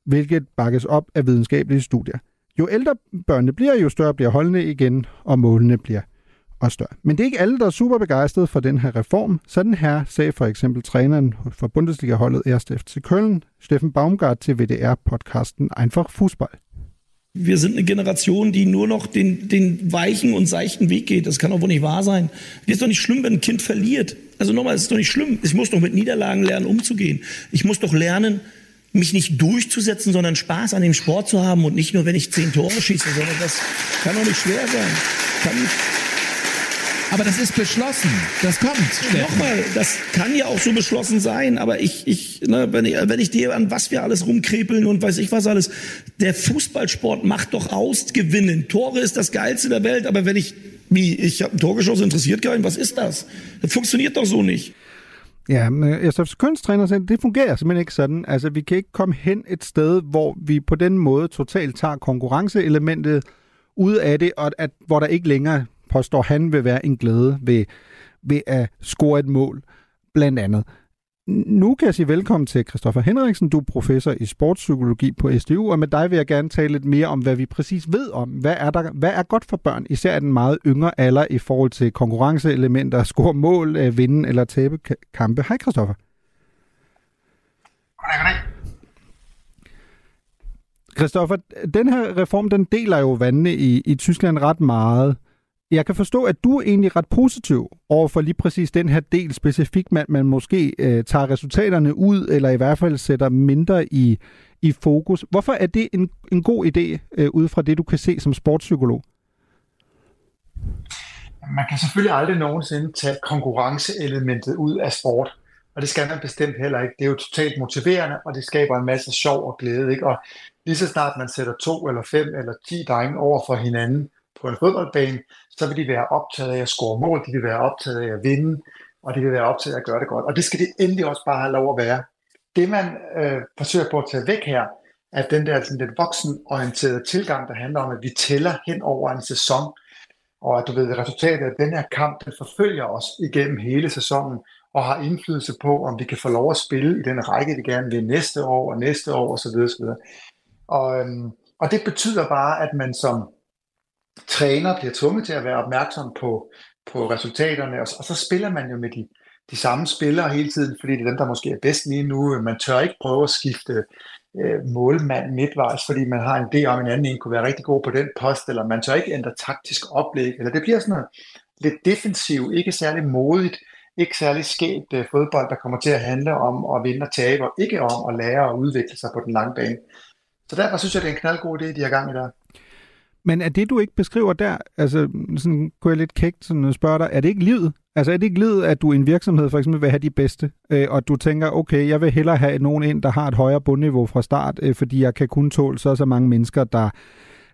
Speaker 3: hvilket bakkes op af videnskabelige studier. Jo ældre børnene bliver, jo større bliver holdene igen, og målene bliver og større. Men det er ikke alle, der er super begejstrede for den her reform. Sådan her sagde for eksempel træneren for Bundesliga-holdet Erste FC Köln, Steffen Baumgart til WDR-podcasten Einfach Fußball.
Speaker 10: Wir sind eine Generation, die nur noch den, den weichen und seichten Weg geht. Das kann doch wohl nicht wahr sein. Es ist doch nicht schlimm, wenn ein Kind verliert. Also nochmal, es ist doch nicht schlimm. Ich muss doch mit Niederlagen lernen, umzugehen. Ich muss doch lernen, mich nicht durchzusetzen, sondern Spaß an dem Sport zu haben und nicht nur, wenn ich zehn Tore schieße, sondern das kann doch nicht schwer sein. Kann,
Speaker 11: aber das ist beschlossen. Das kommt.
Speaker 10: Nochmal, das kann ja auch so beschlossen sein, aber ich, ich, ne, wenn ich, wenn ich dir an was wir alles rumkrepeln und weiß ich was alles, der Fußballsport macht doch aus, gewinnen. Tore ist das Geilste der Welt, aber wenn ich, wie, ich habe ein Tor geschossen, interessiert keinen, was ist das? Das funktioniert doch so nicht.
Speaker 3: Ja, men øh, altså, SF's kunsttræner selv, det fungerer simpelthen ikke sådan. Altså, vi kan ikke komme hen et sted, hvor vi på den måde totalt tager konkurrenceelementet ud af det, og at, hvor der ikke længere påstår han vil være en glæde ved, ved at score et mål, blandt andet. Nu kan jeg sige velkommen til Christoffer Henriksen. Du er professor i sportspsykologi på SDU, og med dig vil jeg gerne tale lidt mere om, hvad vi præcis ved om. Hvad er, der, hvad er godt for børn, især i den meget yngre alder i forhold til konkurrenceelementer, score mål, øh, vinde eller tabe kampe. Hej Christoffer.
Speaker 12: Goddag, goddag.
Speaker 3: Christoffer, den her reform, den deler jo vandene i, i Tyskland ret meget jeg kan forstå, at du er egentlig ret positiv over for lige præcis den her del specifikt, at man måske øh, tager resultaterne ud, eller i hvert fald sætter mindre i, i fokus. Hvorfor er det en, en god idé, øh, ud fra det, du kan se som sportspsykolog?
Speaker 12: Man kan selvfølgelig aldrig nogensinde tage konkurrenceelementet ud af sport. Og det skal man bestemt heller ikke. Det er jo totalt motiverende, og det skaber en masse sjov og glæde. Ikke? Og lige så snart man sætter to eller fem eller ti drenge over for hinanden på en fodboldbane, så vil de være optaget af at score mål, de vil være optaget af at vinde, og de vil være optaget af at gøre det godt. Og det skal det endelig også bare have lov at være. Det man øh, forsøger på at tage væk her, er den der sådan lidt voksenorienterede tilgang, der handler om, at vi tæller hen over en sæson, og at du ved, resultatet af den her kamp, den forfølger os igennem hele sæsonen, og har indflydelse på, om vi kan få lov at spille i den række, vi gerne vil næste år og næste år osv. osv. Og, øhm, og det betyder bare, at man som træner bliver tvunget til at være opmærksom på, på resultaterne, og, og så spiller man jo med de, de samme spillere hele tiden, fordi det er dem, der måske er bedst lige nu. Man tør ikke prøve at skifte øh, målmand midtvejs, fordi man har en idé om, at en anden en kunne være rigtig god på den post, eller man tør ikke ændre taktisk oplæg, eller det bliver sådan noget lidt defensivt, ikke særlig modigt, ikke særlig skægt øh, fodbold, der kommer til at handle om at vinde og tabe, og ikke om at lære og udvikle sig på den lange bane. Så derfor synes jeg, det er en knaldgod idé, de har gang i der.
Speaker 3: Men er det, du ikke beskriver der, altså sådan kunne jeg lidt kægt sådan øh, spørge dig, er det ikke livet? Altså er det ikke livet, at du i en virksomhed for eksempel vil have de bedste, øh, og du tænker, okay, jeg vil hellere have nogen ind, der har et højere bundniveau fra start, øh, fordi jeg kan kun tåle så så mange mennesker, der,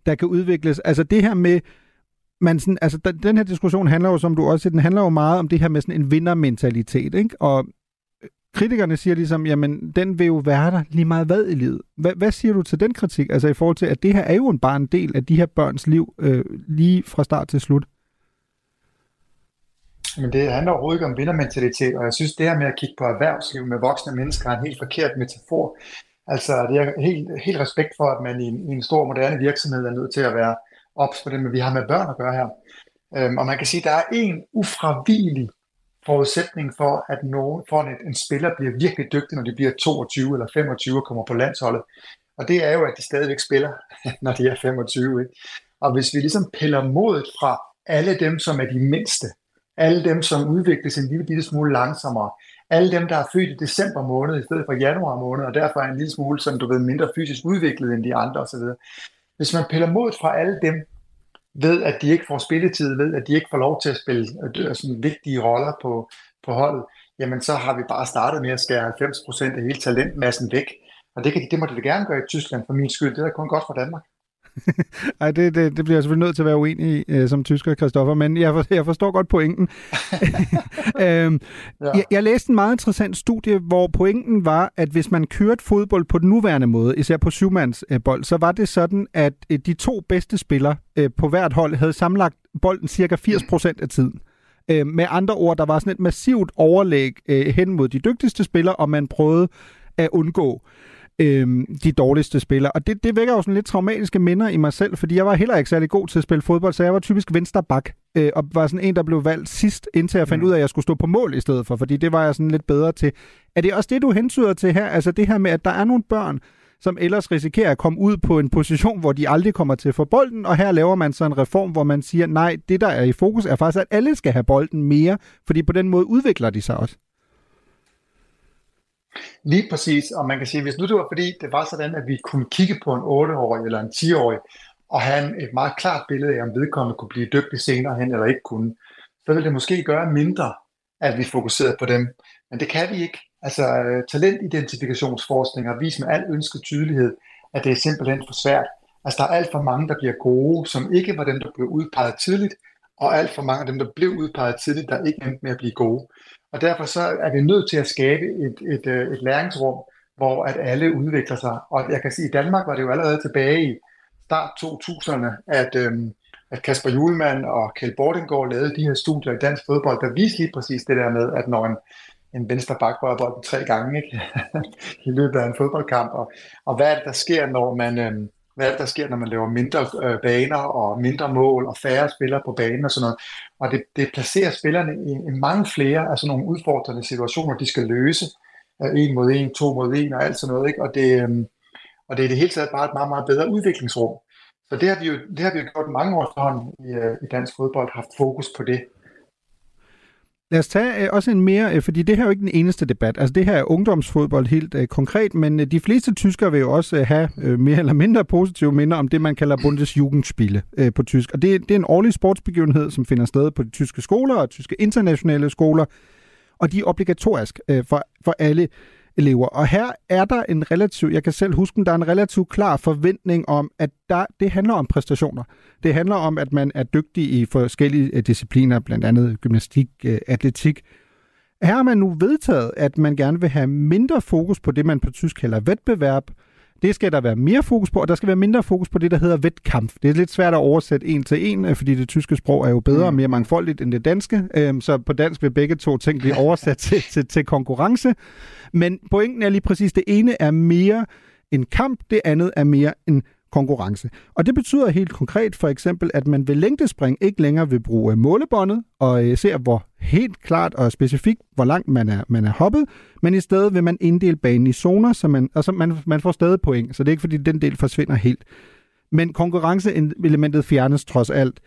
Speaker 3: der kan udvikles. Altså det her med, man sådan, altså den her diskussion handler jo, som du også siger, den handler jo meget om det her med sådan en vindermentalitet, ikke? Og kritikerne siger ligesom, jamen, den vil jo være der lige meget hvad i livet. Hvad, hvad siger du til den kritik? Altså i forhold til, at det her er jo en bare en del af de her børns liv, øh, lige fra start til slut.
Speaker 12: Men det handler overhovedet ikke om vindermentalitet, og jeg synes, det her med at kigge på erhvervsliv med voksne mennesker er en helt forkert metafor. Altså, det er helt, helt respekt for, at man i en, i en stor moderne virksomhed er nødt til at være ops på det, men vi har med børn at gøre her. Øhm, og man kan sige, at der er en ufravigelig forudsætning for, at nogen, for at en spiller bliver virkelig dygtig, når de bliver 22 eller 25 og kommer på landsholdet. Og det er jo, at de stadigvæk spiller, når de er 25. Ikke? Og hvis vi ligesom piller modet fra alle dem, som er de mindste, alle dem, som udvikles en lille bitte smule langsommere, alle dem, der er født i december måned i stedet for januar måned, og derfor er en lille smule, som du ved, mindre fysisk udviklet end de andre osv. Hvis man piller modet fra alle dem, ved, at de ikke får spilletid, ved, at de ikke får lov til at spille øh, øh, sådan vigtige roller på, på holdet, jamen så har vi bare startet med at skære 90% af hele talentmassen væk. Og det, kan de, det må de gerne gøre i Tyskland for min skyld. Det er kun godt for Danmark.
Speaker 3: Ej, det, det, det bliver jeg selvfølgelig nødt til at være uenig i øh, som tysker, Kristoffer, men jeg, for, jeg forstår godt pointen. øhm, ja. jeg, jeg læste en meget interessant studie, hvor pointen var, at hvis man kørte fodbold på den nuværende måde, især på syvmandsbold, øh, så var det sådan, at øh, de to bedste spillere øh, på hvert hold havde samlet bolden cirka 80% af tiden. Øh, med andre ord, der var sådan et massivt overlæg øh, hen mod de dygtigste spillere, og man prøvede at undgå øh, de dårligste spillere. Og det, det vækker jo sådan lidt traumatiske minder i mig selv, fordi jeg var heller ikke særlig god til at spille fodbold, så jeg var typisk venstre bak, øh, og var sådan en, der blev valgt sidst, indtil jeg fandt mm. ud af, at jeg skulle stå på mål i stedet for, fordi det var jeg sådan lidt bedre til. Er det også det, du hensyder til her? Altså det her med, at der er nogle børn, som ellers risikerer at komme ud på en position, hvor de aldrig kommer til at få bolden, og her laver man så en reform, hvor man siger, nej, det der er i fokus er faktisk, at alle skal have bolden mere, fordi på den måde udvikler de sig også.
Speaker 12: Lige præcis, og man kan sige, hvis nu det var fordi, det var sådan, at vi kunne kigge på en 8-årig eller en 10-årig, og have et meget klart billede af, om vedkommende kunne blive dygtig senere hen eller ikke kunne, så ville det måske gøre mindre, at vi fokuserede på dem. Men det kan vi ikke. Altså øh, talentidentifikationsforskning har vist med al ønsket tydelighed, at det er simpelthen for svært. Altså der er alt for mange, der bliver gode, som ikke var dem, der blev udpeget tidligt, og alt for mange af dem, der blev udpeget tidligt, der ikke endte med at blive gode. Og derfor så er vi nødt til at skabe et, et, øh, et læringsrum, hvor at alle udvikler sig. Og jeg kan sige, at i Danmark var det jo allerede tilbage i start 2000'erne, at, øhm, at Kasper Julemand og Kjeld Bordengård lavede de her studier i dansk fodbold, der viste lige præcis det der med, at når en, en venstre bak rører bolden tre gange ikke? i løbet af en fodboldkamp, og, og hvad er det, der sker, når man, øhm, hvad er det, der sker, når man laver mindre øh, baner og mindre mål og færre spillere på banen og sådan noget. Og det, det placerer spillerne i, i mange flere altså nogle udfordrende situationer, de skal løse. En mod en, to mod en og alt sådan noget. Ikke? Og, det, øh, og det er i det hele taget bare et meget, meget bedre udviklingsrum. Så det har vi jo, det har vi jo gjort mange år efterhånden i, øh, i dansk fodbold, haft fokus på det.
Speaker 3: Lad os tage øh, også en mere, øh, fordi det her er jo ikke den eneste debat. Altså det her er ungdomsfodbold helt øh, konkret, men øh, de fleste tyskere vil jo også øh, have øh, mere eller mindre positive minder om det, man kalder Bundesjugendspiele øh, på tysk. Og det, det er en årlig sportsbegivenhed, som finder sted på de tyske skoler og tyske internationale skoler, og de er obligatorisk øh, for, for alle elever. Og her er der en relativ, jeg kan selv huske, der er en relativ klar forventning om, at der, det handler om præstationer. Det handler om, at man er dygtig i forskellige øh, discipliner, blandt andet gymnastik, øh, atletik. Her har man nu vedtaget, at man gerne vil have mindre fokus på det, man på tysk kalder vetbeverb. Det skal der være mere fokus på, og der skal være mindre fokus på det, der hedder vetkamp. Det er lidt svært at oversætte en til en, øh, fordi det tyske sprog er jo bedre og mere mangfoldigt end det danske. Øhm, så på dansk vil begge to ting blive oversat til, til, til konkurrence. Men pointen er lige præcis, det ene er mere en kamp, det andet er mere en konkurrence. Og det betyder helt konkret for eksempel, at man ved længdespring ikke længere vil bruge øh, målebåndet og øh, ser, hvor helt klart og specifikt, hvor langt man er, man er hoppet, men i stedet vil man inddele banen i zoner, så man, altså man, man får stadig point, så det er ikke fordi den del forsvinder helt. Men konkurrenceelementet fjernes trods alt.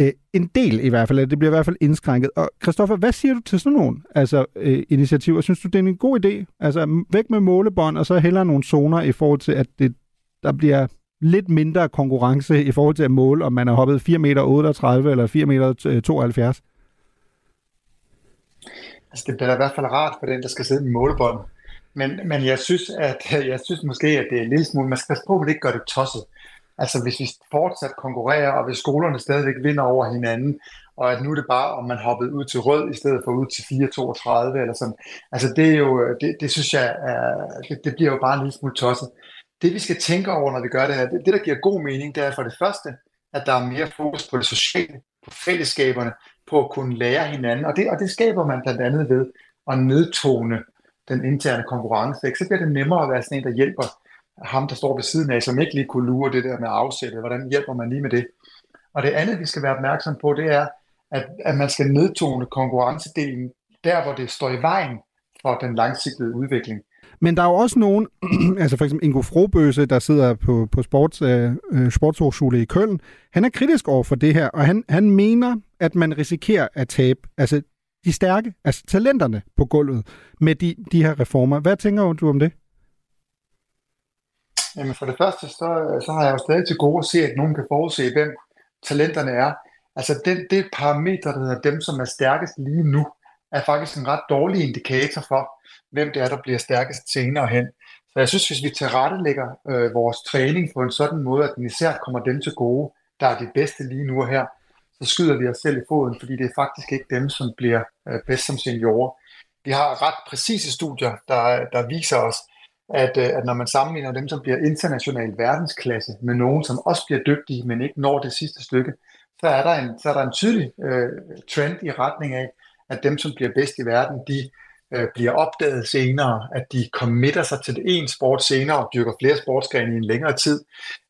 Speaker 3: Øh, en del i hvert fald, det bliver i hvert fald indskrænket. Og Christoffer, hvad siger du til sådan nogle altså, øh, initiativer? Synes du, det er en god idé? Altså væk med målebånd, og så hellere nogle zoner i forhold til, at det, der bliver lidt mindre konkurrence i forhold til at måle, om man har hoppet 4 meter 38 eller 4 meter øh, 72?
Speaker 12: Altså, det bliver i hvert fald rart for den, der skal sidde med målebånd. Men, men jeg synes, at jeg synes måske, at det er en lille smule, man skal passe på, at det ikke gør det tosset. Altså hvis vi fortsat konkurrerer, og hvis skolerne stadigvæk vinder over hinanden, og at nu er det bare, om man hoppede ud til rød, i stedet for ud til 4-32 eller sådan. Altså det er jo, det, det synes jeg, er, det, det bliver jo bare en lille smule tosset. Det vi skal tænke over, når vi gør det her, det, det der giver god mening, det er for det første, at der er mere fokus på det sociale, på fællesskaberne, på at kunne lære hinanden, og det, og det skaber man blandt andet ved at nedtone den interne konkurrence. Ikke? Så bliver det nemmere at være sådan en, der hjælper ham, der står ved siden af, som ikke lige kunne lure det der med afsættet. Hvordan hjælper man lige med det? Og det andet, vi skal være opmærksom på, det er, at, at man skal nedtone konkurrencedelen der, hvor det står i vejen for den langsigtede udvikling.
Speaker 3: Men der er jo også nogen, altså for eksempel Ingo Frobøse, der sidder på, på sports, øh, øh sportshøjskole i Køln, han er kritisk over for det her, og han, han mener, at man risikerer at tabe altså de stærke, altså talenterne på gulvet med de, de her reformer. Hvad tænker du om det?
Speaker 12: Jamen for det første, så, så har jeg jo stadig til gode at se, at nogen kan forudse, hvem talenterne er. Altså den, det parameter, der hedder dem, som er stærkest lige nu, er faktisk en ret dårlig indikator for, hvem det er, der bliver stærkest senere hen. Så jeg synes, hvis vi tilrettelægger øh, vores træning på en sådan måde, at den især kommer dem til gode, der er det bedste lige nu og her, så skyder vi os selv i foden, fordi det er faktisk ikke dem, som bliver øh, bedst som seniorer. Vi har ret præcise studier, der, der viser os, at, øh, at når man sammenligner dem, som bliver international verdensklasse, med nogen, som også bliver dygtige, men ikke når det sidste stykke, så er der en, så er der en tydelig øh, trend i retning af, at dem, som bliver bedst i verden, de øh, bliver opdaget senere, at de committer sig til en sport senere og dyrker flere sportsgrene i en længere tid,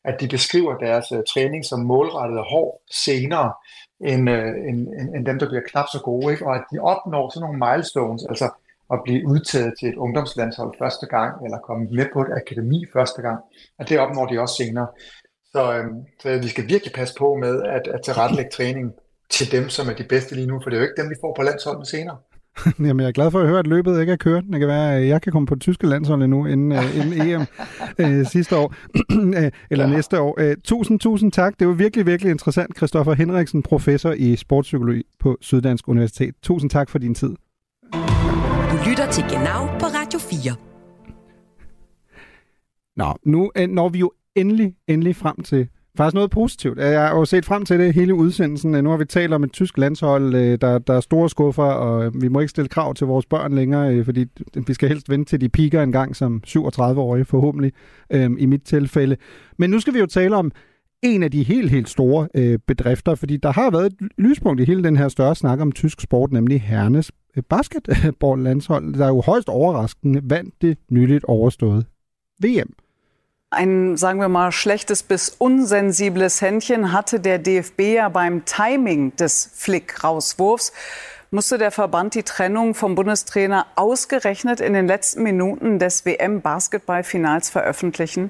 Speaker 12: at de beskriver deres øh, træning som målrettet og hård senere, end, øh, end, end, end dem, der bliver knap så gode, ikke? og at de opnår sådan nogle milestones, altså at blive udtaget til et ungdomslandshold første gang, eller komme med på et akademi første gang, at det opnår de også senere. Så, øh, så vi skal virkelig passe på med at, at tilrettelægge træning til dem, som er de bedste lige nu, for det er jo ikke dem, vi får på landsholdet senere.
Speaker 3: Jamen, jeg er glad for at høre, at løbet ikke er kørt. Det kan være, at jeg kan komme på det tyske landshold endnu inden, uh, inden EM uh, øh, sidste år, øh, eller ja. næste år. Uh, tusind, tusind tak. Det var virkelig, virkelig interessant. Christoffer Henriksen, professor i sportspsykologi på Syddansk Universitet. Tusind tak for din tid.
Speaker 2: Du lytter til Genau på Radio 4.
Speaker 3: Nå, nu når vi jo endelig, endelig frem til faktisk noget positivt. Jeg har jo set frem til det hele udsendelsen. Øh, nu har vi talt om et tysk landshold, øh, der, der er store skuffer, og øh, vi må ikke stille krav til vores børn længere, fordi vi skal helst vente til de piker en gang som 37-årige, forhåbentlig, øhm, i mit tilfælde. Men nu skal vi jo tale om en af de helt, helt store øh, bedrifter, fordi der har været et lyspunkt i hele den her større snak om tysk sport, nemlig Hernes basketball-landshold, der er jo højst overraskende vandt det nyligt overståede VM.
Speaker 13: Ein, sagen wir mal, schlechtes bis unsensibles Händchen hatte der DFB ja beim Timing des Flick-Rauswurfs. Musste der Verband die Trennung vom Bundestrainer ausgerechnet in den letzten Minuten des WM-Basketballfinals veröffentlichen?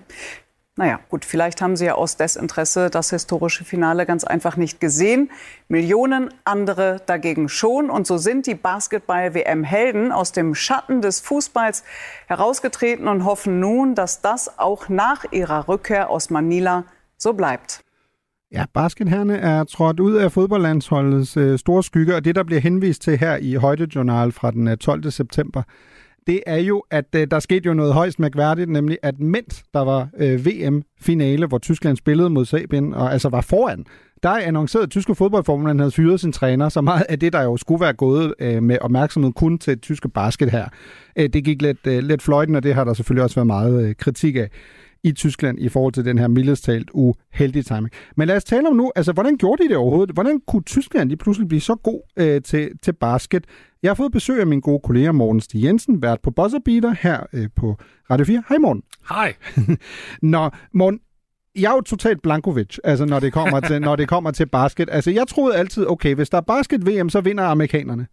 Speaker 13: Naja, gut, vielleicht haben Sie ja aus Desinteresse das historische Finale ganz einfach nicht gesehen. Millionen andere dagegen schon. Und so sind die Basketball-WM-Helden aus dem Schatten des Fußballs herausgetreten und hoffen nun, dass das auch nach ihrer Rückkehr aus Manila so bleibt.
Speaker 3: Ja, basketherrene er trådt ud af fodboldlandsholdets øh, store skygge, og det, der bliver henvist til her i Højdejournal fra den øh, 12. september, det er jo, at øh, der skete jo noget højst mærkværdigt, nemlig at mens der var øh, VM-finale, hvor Tyskland spillede mod Sabien, og altså var foran, der er annonceret, at tyske fodboldforbund han havde fyret sin træner, så meget af det, der jo skulle være gået øh, med opmærksomhed kun til tyske basket her. Øh, det gik lidt, øh, lidt fløjten, og det har der selvfølgelig også været meget øh, kritik af i Tyskland i forhold til den her mildest talt uheldige timing. Men lad os tale om nu, altså hvordan gjorde de det overhovedet? Hvordan kunne Tyskland lige pludselig blive så god øh, til, til basket? Jeg har fået besøg af min gode kollega Morten Stig Jensen, vært på Buzzer Beater her øh, på Radio 4. Hej Morten.
Speaker 14: Hej.
Speaker 3: Nå, Morten, jeg er jo totalt Blankovic, altså når det kommer til, når det kommer til basket. Altså jeg troede altid, okay, hvis der er basket-VM, så vinder amerikanerne.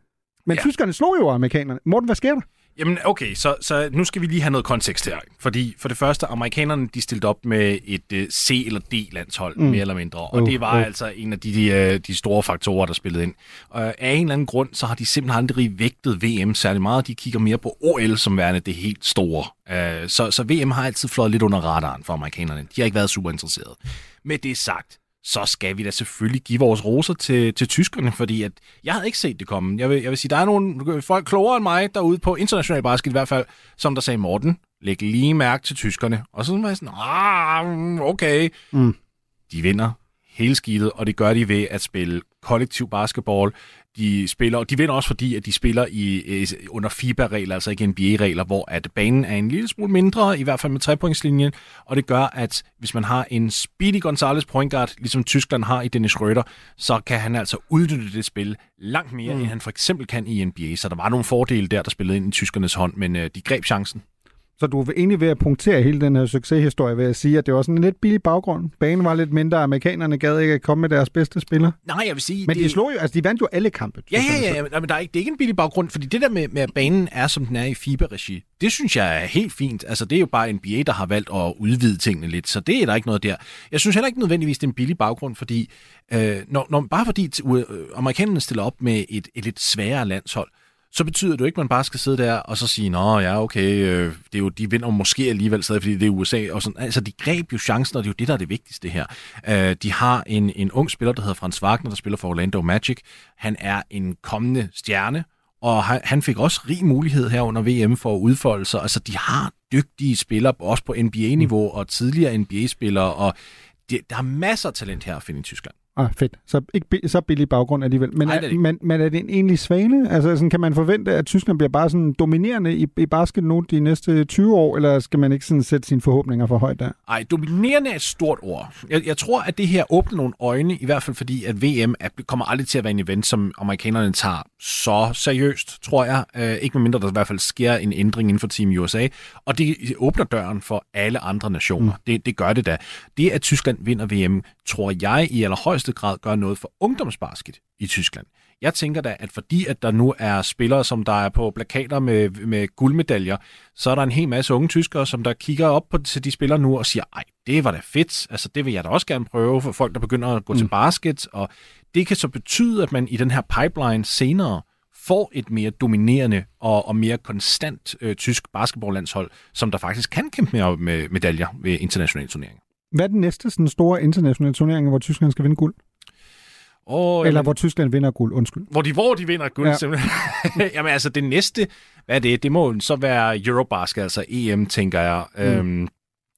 Speaker 3: Men ja. tyskerne slog jo amerikanerne. Morten, hvad sker der?
Speaker 14: Jamen okay, så, så nu skal vi lige have noget kontekst her. Fordi for det første, amerikanerne de stillede op med et uh, C- eller D-landshold, mm. mere eller mindre. Og uh, det var uh. altså en af de, de, uh, de store faktorer, der spillede ind. Og af en eller anden grund, så har de simpelthen aldrig vægtet VM særlig meget. De kigger mere på OL som værende det helt store. Uh, så, så VM har altid flået lidt under radaren for amerikanerne. De har ikke været super interesserede. Med det sagt, så skal vi da selvfølgelig give vores roser til, til tyskerne, fordi at jeg havde ikke set det komme. Jeg vil, jeg vil sige, der er nogle folk klogere end mig derude på international basket i hvert fald, som der sagde, Morten, læg lige mærke til tyskerne. Og så var jeg sådan, ah, okay. Mm. De vinder hele skidtet, og det gør de ved at spille kollektiv basketball. De spiller, og de vinder også fordi, at de spiller i, under FIBA-regler, altså ikke NBA-regler, hvor at banen er en lille smule mindre, i hvert fald med trepointslinjen, og det gør, at hvis man har en Speedy Gonzalez point guard, ligesom Tyskland har i Dennis Schröder, så kan han altså udnytte det spil langt mere, mm. end han for eksempel kan i NBA. Så der var nogle fordele der, der spillede ind i tyskernes hånd, men øh, de greb chancen.
Speaker 3: Så du er egentlig ved at punktere hele den her succeshistorie ved at sige, at det var sådan en lidt billig baggrund. Banen var lidt mindre, amerikanerne gad ikke at komme med deres bedste spillere.
Speaker 14: Nej, jeg vil sige...
Speaker 3: Men det... de slog jo, altså de vandt jo alle kampe.
Speaker 14: Ja, ja, ja, ja, men der er ikke, det er ikke en billig baggrund, fordi det der med, med at banen er, som den er i FIBA-regi, det synes jeg er helt fint. Altså det er jo bare NBA, der har valgt at udvide tingene lidt, så det er der ikke noget der. Jeg synes heller ikke nødvendigvis, det er en billig baggrund, fordi øh, når, når, bare fordi øh, amerikanerne stiller op med et, et lidt sværere landshold, så betyder det jo ikke, at man bare skal sidde der og så sige, nå ja, okay, øh, det er jo, de vinder måske alligevel stadig, fordi det er USA. Og sådan. Altså, de greb jo chancen, og det er jo det, der er det vigtigste her. Øh, de har en, en ung spiller, der hedder Frans Wagner, der spiller for Orlando Magic. Han er en kommende stjerne, og han fik også rig mulighed her under VM for at udfolde sig. Altså, de har dygtige spillere, også på NBA-niveau, mm. og tidligere NBA-spillere, og det, der er masser af talent her at finde i Tyskland.
Speaker 3: Ah, fedt. Så ikke så billig baggrund alligevel. Men, Ej, er, men, men er det en egentlig svane? Altså, sådan, kan man forvente, at Tyskland bliver bare sådan dominerende i, i basket nu de næste 20 år, eller skal man ikke sådan sætte sine forhåbninger for højt der?
Speaker 14: Nej, dominerende er et stort ord. Jeg, jeg tror, at det her åbner nogle øjne, i hvert fald fordi, at VM er, kommer aldrig til at være en event, som amerikanerne tager så seriøst, tror jeg. Uh, ikke medmindre der i hvert fald sker en ændring inden for Team USA. Og det åbner døren for alle andre nationer. Mm. Det, det gør det da. Det, at Tyskland vinder VM, tror jeg i allerhøjeste højeste grad gør noget for ungdomsbasket i Tyskland. Jeg tænker da, at fordi at der nu er spillere, som der er på plakater med, med guldmedaljer, så er der en hel masse unge tyskere, som der kigger op på til de spillere nu og siger, ej, det var da fedt, altså det vil jeg da også gerne prøve for folk, der begynder at gå mm. til basket, og det kan så betyde, at man i den her pipeline senere får et mere dominerende og, og mere konstant øh, tysk basketballlandshold, som der faktisk kan kæmpe med, med medaljer ved internationale turneringer.
Speaker 3: Hvad er den næste sådan store internationale turnering, hvor Tyskland skal vinde guld?
Speaker 14: Oh,
Speaker 3: Eller jamen, hvor Tyskland vinder guld, undskyld.
Speaker 14: Hvor de, hvor de vinder guld, ja. simpelthen. jamen altså, det næste, hvad er det? Det må så være Eurobasket, altså EM, tænker jeg. Mm. Øhm,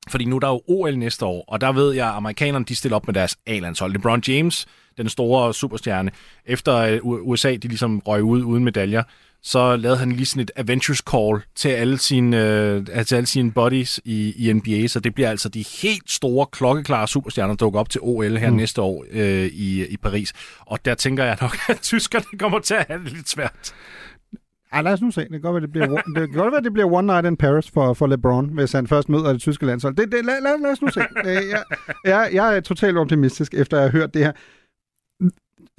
Speaker 14: fordi nu der er jo OL næste år, og der ved jeg, at amerikanerne de stiller op med deres A-landshold. LeBron James, den store superstjerne, efter øh, USA de ligesom røg ud uden medaljer, så lavede han lige sådan et Avengers Call til alle sine, øh, til alle sine buddies i, i NBA, så det bliver altså de helt store, klokkeklare superstjerner, der dukker op til OL her mm. næste år øh, i, i Paris. Og der tænker jeg nok, at tyskerne kommer til at have det lidt svært.
Speaker 3: Ej, lad os nu se. Det kan godt være, det bliver, det kan godt være, det bliver one night in Paris for, for LeBron, hvis han først møder det tyske landshold. Det, det, lad, lad, lad os nu se. Jeg, jeg, jeg er totalt optimistisk, efter at have hørt det her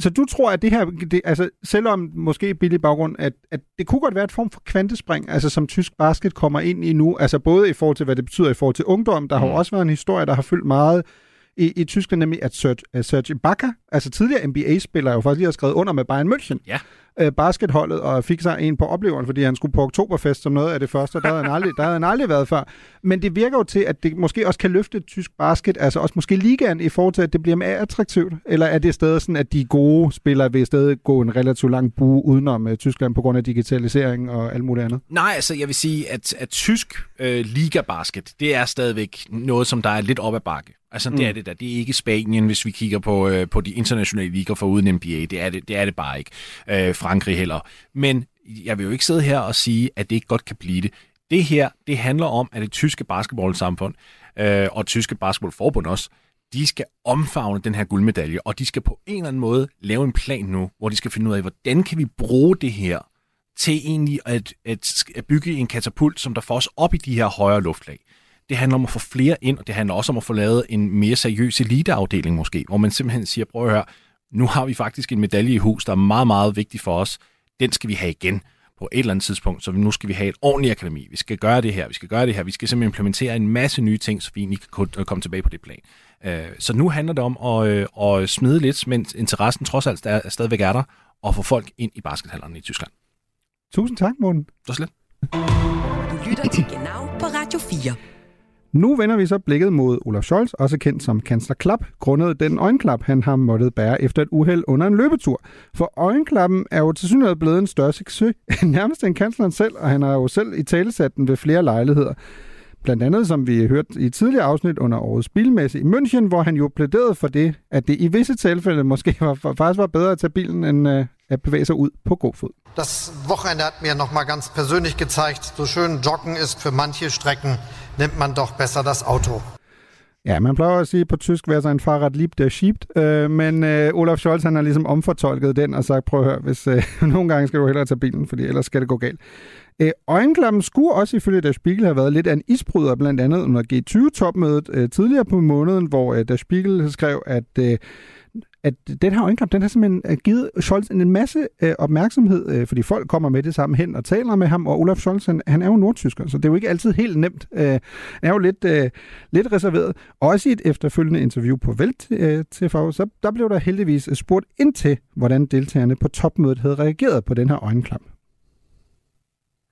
Speaker 3: så du tror, at det her, det, altså selvom måske billig baggrund, at, at det kunne godt være et form for kvantespring, altså som tysk basket kommer ind i nu, altså både i forhold til, hvad det betyder i forhold til ungdom, der mm. har jo også været en historie, der har fyldt meget i, i Tyskland, nemlig at Serge, Serge Ibaka, altså tidligere NBA-spiller, jo faktisk lige har skrevet under med Bayern München.
Speaker 14: Ja
Speaker 3: øh, basketholdet og fik sig en på opleveren, fordi han skulle på oktoberfest som noget af det første. Der havde han aldrig, der havde han aldrig været før. Men det virker jo til, at det måske også kan løfte tysk basket, altså også måske ligaen i forhold til, at det bliver mere attraktivt. Eller er det stadig sådan, at de gode spillere vil stadig gå en relativt lang bue udenom uh, Tyskland på grund af digitalisering og alt muligt andet?
Speaker 14: Nej, altså jeg vil sige, at, at tysk øh, liga-basket, det er stadigvæk noget, som der er lidt op ad bakke. Altså, det mm. er det der. Det er ikke Spanien, hvis vi kigger på, øh, på de internationale ligaer for uden NBA. Det er det, det er det bare ikke. Øh, Frankrig heller. Men jeg vil jo ikke sidde her og sige, at det ikke godt kan blive det. Det her, det handler om, at det tyske basketballsamfund, øh, og tyske basketballforbund også, de skal omfavne den her guldmedalje, og de skal på en eller anden måde lave en plan nu, hvor de skal finde ud af, hvordan kan vi bruge det her til egentlig at, at, at bygge en katapult, som der får os op i de her højere luftlag. Det handler om at få flere ind, og det handler også om at få lavet en mere seriøs eliteafdeling måske, hvor man simpelthen siger, prøv at høre, nu har vi faktisk en medalje i hus, der er meget, meget vigtig for os. Den skal vi have igen på et eller andet tidspunkt, så nu skal vi have et ordentligt akademi. Vi skal gøre det her, vi skal gøre det her, vi skal simpelthen implementere en masse nye ting, så vi egentlig kan komme tilbage på det plan. Øh, så nu handler det om at, øh, at smide lidt, mens interessen trods alt er, stadigvæk er der, og få folk ind i baskethallerne i Tyskland.
Speaker 3: Tusind tak, Morten.
Speaker 14: Det var slet.
Speaker 2: Du lytter til Genau på Radio 4.
Speaker 3: Nu vender vi så blikket mod Olaf Scholz, også kendt som kansler Klap, grundet den øjenklap, han har måttet bære efter et uheld under en løbetur. For øjenklappen er jo til synligheden blevet en større succes, nærmest end kansleren selv, og han har jo selv i talesat den ved flere lejligheder. Blandt andet, som vi hørte i et tidligere afsnit under årets bilmesse i München, hvor han jo plæderede for det, at det i visse tilfælde måske var, faktisk var bedre at tage bilen, end øh, at bevæge sig ud på god fod.
Speaker 15: Das Wochenende hat mir noch mal ganz persönlich gezeigt, so schön Joggen ist für manche Strecken nimmt man doch besser das Auto.
Speaker 3: Ja, man plejer at sige på tysk, hvad en Fahrrad lieb, der schiebt. Øh, men øh, Olaf Scholz han har ligesom omfortolket den og sagt, prøv at høre, hvis øh, nogle gange skal du hellere tage bilen, fordi ellers skal det gå galt. Øh, øjenklappen skulle også ifølge Der Spiegel have været lidt af en isbryder, blandt andet under G20-topmødet øh, tidligere på måneden, hvor øh, Der Spiegel skrev, at øh, at den her øjenklap, den har simpelthen øh, givet Scholz en masse øh, opmærksomhed, øh, fordi folk kommer med det samme hen og taler med ham, og Olaf Scholz, han, han er jo nordtysker, så det er jo ikke altid helt nemt. Øh, han er jo lidt, øh, lidt reserveret. Også i et efterfølgende interview på Velt øh, TV, så der blev der heldigvis øh, spurgt ind til, hvordan deltagerne på topmødet havde reageret på den her øjenklap.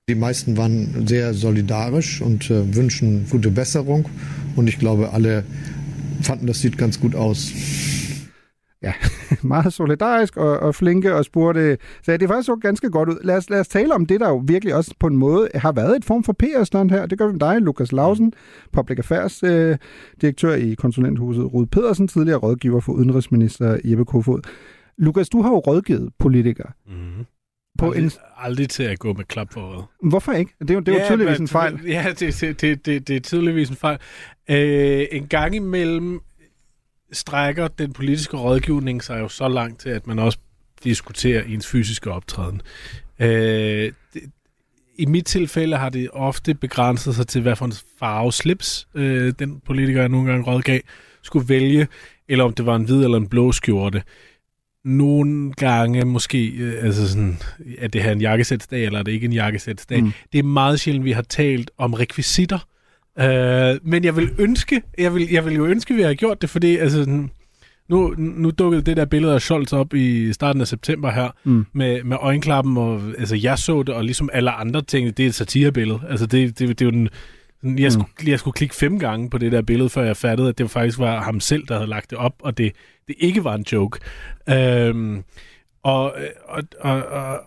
Speaker 5: Die meisten waren sehr solidarisch und äh, wünschen gute Besserung. Und ich glaube, alle fanden, das sieht ganz gut aus
Speaker 3: ja, meget solidarisk og, og flinke og spurgte, så det faktisk så ganske godt ud. Lad os, lad os tale om det, der jo virkelig også på en måde har været et form for PR-stand her. Det gør vi med dig, Lukas Lausen, Public Affairs øh, direktør i konsulenthuset Rud Pedersen, tidligere rådgiver for udenrigsminister Jeppe Kofod. Lukas, du har jo rådgivet politikere.
Speaker 16: Mm-hmm. På aldrig, en... aldrig til at gå med klap for
Speaker 3: Hvorfor ikke? Det er jo, det er ja, jo tydeligvis en fejl.
Speaker 16: Ja, det, det, det, det, det er tydeligvis en fejl. Øh, en gang imellem strækker den politiske rådgivning sig jo så langt til, at man også diskuterer ens fysiske optræden. Øh, det, I mit tilfælde har det ofte begrænset sig til, hvad for en farve slips øh, den politiker, jeg nogle gange rådgav, skulle vælge, eller om det var en hvid eller en blå skjorte. Nogle gange måske, øh, altså sådan, er det her en jakkesætsdag, eller er det ikke en jakkesætsdag? Mm. Det er meget sjældent, vi har talt om rekvisitter, Øh, men jeg vil ønske, jeg vil, jeg vil jo ønske, at vi har gjort det, fordi altså, nu, nu dukkede det der billede af Scholz op i starten af september her, mm. med, med øjenklappen, og altså, jeg så det, og ligesom alle andre ting, det er et satirebillede. Altså, det, det, det er jo den, jeg, skulle, mm. jeg skulle klikke fem gange på det der billede, før jeg fattede, at det faktisk var ham selv, der havde lagt det op, og det, det ikke var en joke. Øhm, og, og, og, og,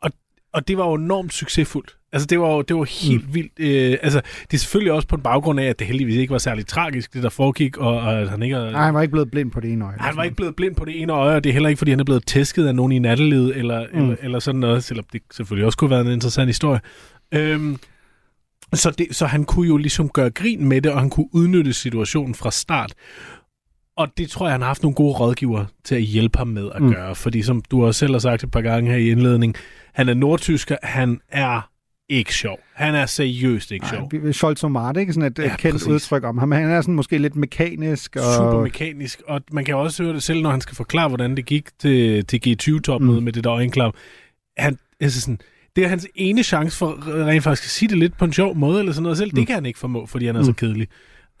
Speaker 16: og, og det var jo enormt succesfuldt. Altså, det var jo det var helt mm. vildt. Øh, altså, det er selvfølgelig også på en baggrund af, at det heldigvis ikke var særlig tragisk, det der foregik, og, og at han ikke...
Speaker 3: Nej, han var ikke blevet blind på det ene øje.
Speaker 16: Han var ikke blevet blind på det ene øje, og det er heller ikke, fordi han er blevet tæsket af nogen i nattelivet, eller, mm. eller, eller sådan noget, selvom det selvfølgelig også kunne være en interessant historie. Øhm, så, det, så han kunne jo ligesom gøre grin med det, og han kunne udnytte situationen fra start. Og det tror jeg, han har haft nogle gode rådgiver til at hjælpe ham med at mm. gøre. Fordi som du også selv har sagt et par gange her i indledning, han er nordtysker, han er ikke sjov. Han er seriøst ikke sjov.
Speaker 3: Nej, Scholz Omar, ikke? Sådan et ja, kendt præcis. udtryk om ham. Han er sådan måske lidt mekanisk. Og...
Speaker 16: Super mekanisk, og man kan også høre det selv, når han skal forklare, hvordan det gik til, til G20-topmødet mm. med det der øjenklap. Han, altså sådan, det er hans ene chance for rent faktisk at sige det lidt på en sjov måde, eller sådan noget selv. Mm. Det kan han ikke formå, fordi han er mm. så kedelig.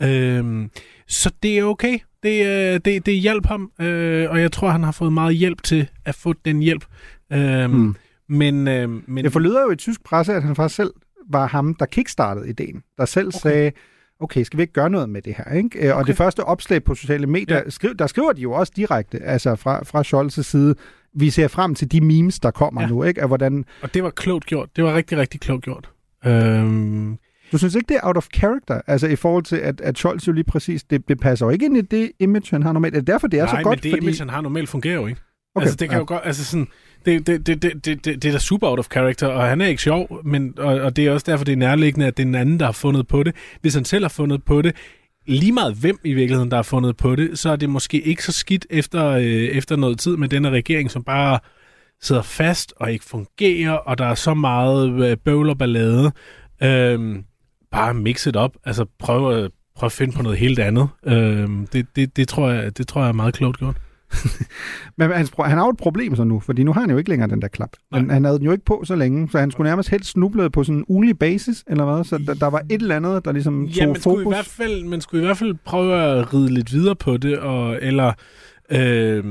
Speaker 16: Øhm, så det er okay. Det, øh, det, det hjælp ham, øh, og jeg tror, han har fået meget hjælp til at få den hjælp. Øhm, mm. Men, øh, men...
Speaker 3: Det forlyder jo i tysk presse, at han faktisk selv var ham, der kickstartede ideen. Der selv okay. sagde, okay, skal vi ikke gøre noget med det her? Ikke? Okay. Og det første opslag på sociale medier, ja. skriv, der skriver de jo også direkte, altså fra, fra Scholz' side, vi ser frem til de memes, der kommer ja. nu, ikke? Af hvordan...
Speaker 16: Og det var klogt gjort. Det var rigtig, rigtig klogt gjort. Øhm...
Speaker 3: Du synes ikke, det er out of character? Altså i forhold til, at, at Scholz jo lige præcis, det, det passer jo ikke ind i det image, han har normalt. Er det derfor, det er
Speaker 16: Nej,
Speaker 3: så godt?
Speaker 16: men det
Speaker 3: fordi...
Speaker 16: image, han har normalt, fungerer jo ikke. Okay. Altså, det kan ja. jo godt, altså sådan, det, det, det, det, det, det, det er da super out of character, og han er ikke sjov, men, og, og det er også derfor, det er nærliggende, at det er en anden, der har fundet på det. Hvis han selv har fundet på det, lige meget hvem i virkeligheden, der har fundet på det, så er det måske ikke så skidt efter, øh, efter noget tid med denne regering, som bare sidder fast og ikke fungerer, og der er så meget øh, bøvl og ballade. Øhm, bare mix it op. Altså prøv, at, prøv at finde på noget helt andet. Øhm, det, det, det, tror jeg, det tror jeg er meget klogt gjort.
Speaker 3: Men han, han har jo et problem så nu, fordi nu har han jo ikke længere den der klap. Men han havde den jo ikke på så længe, så han skulle nærmest helst snuble på sådan en ugenlig basis, eller hvad? Så der, der var et eller andet, der ligesom tog
Speaker 16: ja, man
Speaker 3: fokus.
Speaker 16: Skulle i hvert fald, man skulle i hvert fald prøve at ride lidt videre på det, og, eller øh,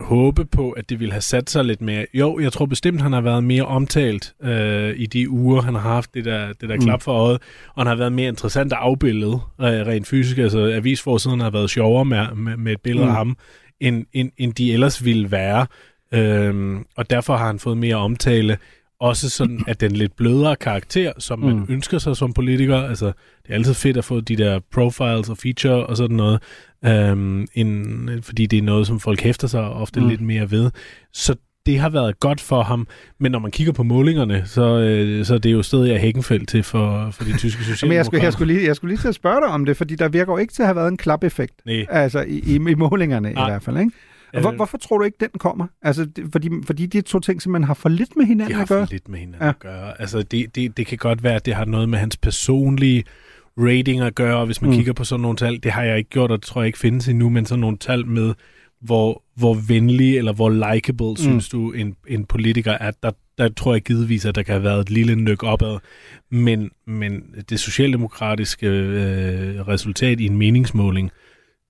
Speaker 16: håbe på, at det ville have sat sig lidt mere. Jo, jeg tror bestemt, han har været mere omtalt øh, i de uger, han har haft det der, det der mm. klap for øjet, og han har været mere interessant at afbillede øh, rent fysisk. Altså avisforsiden har været sjovere med, med, med et billede mm. af ham, end, end, end de ellers ville være. Øhm, og derfor har han fået mere omtale. Også sådan, at den lidt blødere karakter, som man mm. ønsker sig som politiker. Altså, det er altid fedt at få de der profiles og feature og sådan noget. Øhm, end, fordi det er noget, som folk hæfter sig ofte mm. lidt mere ved. Så det har været godt for ham. Men når man kigger på målingerne, så, øh, så er det jo stadig af Hækkenfeldt til for, for de tyske socialdemokrater. Men
Speaker 3: jeg skulle, jeg, skulle lige, jeg skulle lige til at spørge dig om det, fordi der virker jo ikke til at have været en klap-effekt.
Speaker 16: Nej.
Speaker 3: Altså i, i, i målingerne Nej. i hvert fald, ikke? Og hvor, hvorfor tror du ikke, den kommer? Altså, det, fordi, fordi de to ting simpelthen har for lidt med hinanden
Speaker 16: de
Speaker 3: at gøre?
Speaker 16: har for lidt med hinanden ja. at gøre. Altså, det, det, det kan godt være, at det har noget med hans personlige rating at gøre, og hvis man mm. kigger på sådan nogle tal, det har jeg ikke gjort, og det tror jeg ikke findes endnu, men sådan nogle tal med, hvor, hvor venlig eller hvor likable mm. synes du en, en politiker er, der, der tror jeg givetvis, at der kan have været et lille nyk opad. Men, men det socialdemokratiske øh, resultat i en meningsmåling,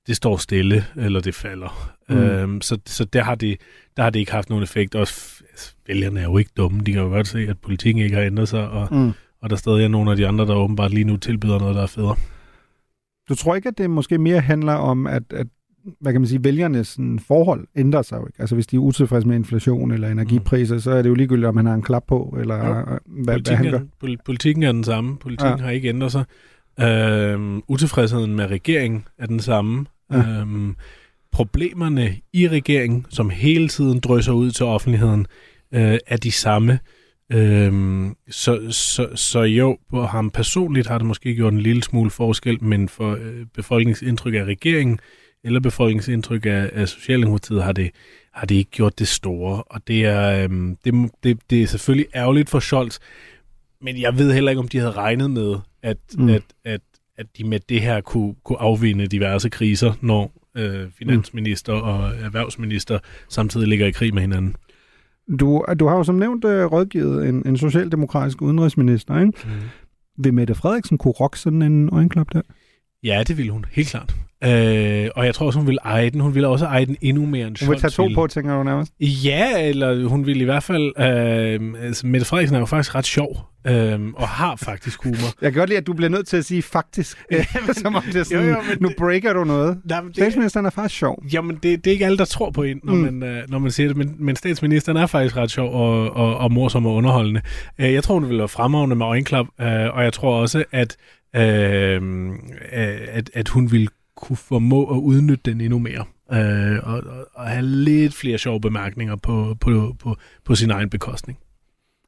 Speaker 16: det står stille, eller det falder. Mm. Øhm, så så der, har det, der har det ikke haft nogen effekt. Også vælgerne er jo ikke dumme. De kan jo godt se, at politikken ikke har ændret sig, og, mm. og der stadig er nogle af de andre, der åbenbart lige nu tilbyder noget, der er federe.
Speaker 3: Du tror ikke, at det måske mere handler om, at, at hvad kan man sige, vælgernes sådan, forhold ændrer sig jo ikke. Altså hvis de er utilfredse med inflation eller energipriser, mm. så er det jo ligegyldigt, om han har en klap på, eller ja. hvad, hvad han gør.
Speaker 16: Er, politikken er den samme. Politikken ja. har ikke ændret sig. Øhm, utilfredsheden med regeringen er den samme. Ja. Øhm, problemerne i regeringen, som hele tiden drøser ud til offentligheden, øh, er de samme. Øhm, så, så, så jo, på ham personligt har det måske gjort en lille smule forskel, men for øh, befolkningsindtryk af regeringen, eller befolkningsindtryk af, af Socialdemokratiet, har det, har det ikke gjort det store. Og det er, øhm, det, det, det er selvfølgelig ærgerligt for Scholz, men jeg ved heller ikke, om de havde regnet med, at, mm. at, at, at de med det her kunne, kunne afvinde diverse kriser, når øh, finansminister mm. og erhvervsminister samtidig ligger i krig med hinanden.
Speaker 3: Du, du har jo som nævnt øh, rådgivet en, en socialdemokratisk udenrigsminister, ikke? Mm. Vil Mette Frederiksen kunne rokke sådan en øjenklap der?
Speaker 16: Ja, det vil hun, helt klart. Øh, og jeg tror også, hun vil eje den. Hun vil også eje den endnu mere end
Speaker 3: Hun vil tage to på, tænker du nærmest?
Speaker 16: Ja, eller hun vil i hvert fald... Øh, altså, Mette Frederiksen er jo faktisk ret sjov, øh, og har faktisk humor.
Speaker 3: Jeg kan godt lide, at du bliver nødt til at sige faktisk, som om det er sådan, jo, jo, nu breaker du noget. Nej, det, statsministeren er faktisk sjov.
Speaker 16: Jamen, det, det er ikke alle, der tror på en, når, mm. man, øh, når man siger det, men, men statsministeren er faktisk ret sjov og, og, og morsom og underholdende. Øh, jeg tror, hun vil være fremragende med øjenklap, øh, og jeg tror også, at øh, at, at hun vil kunne formå at udnytte den endnu mere. Øh, og, og have lidt flere sjove bemærkninger på, på, på, på sin egen bekostning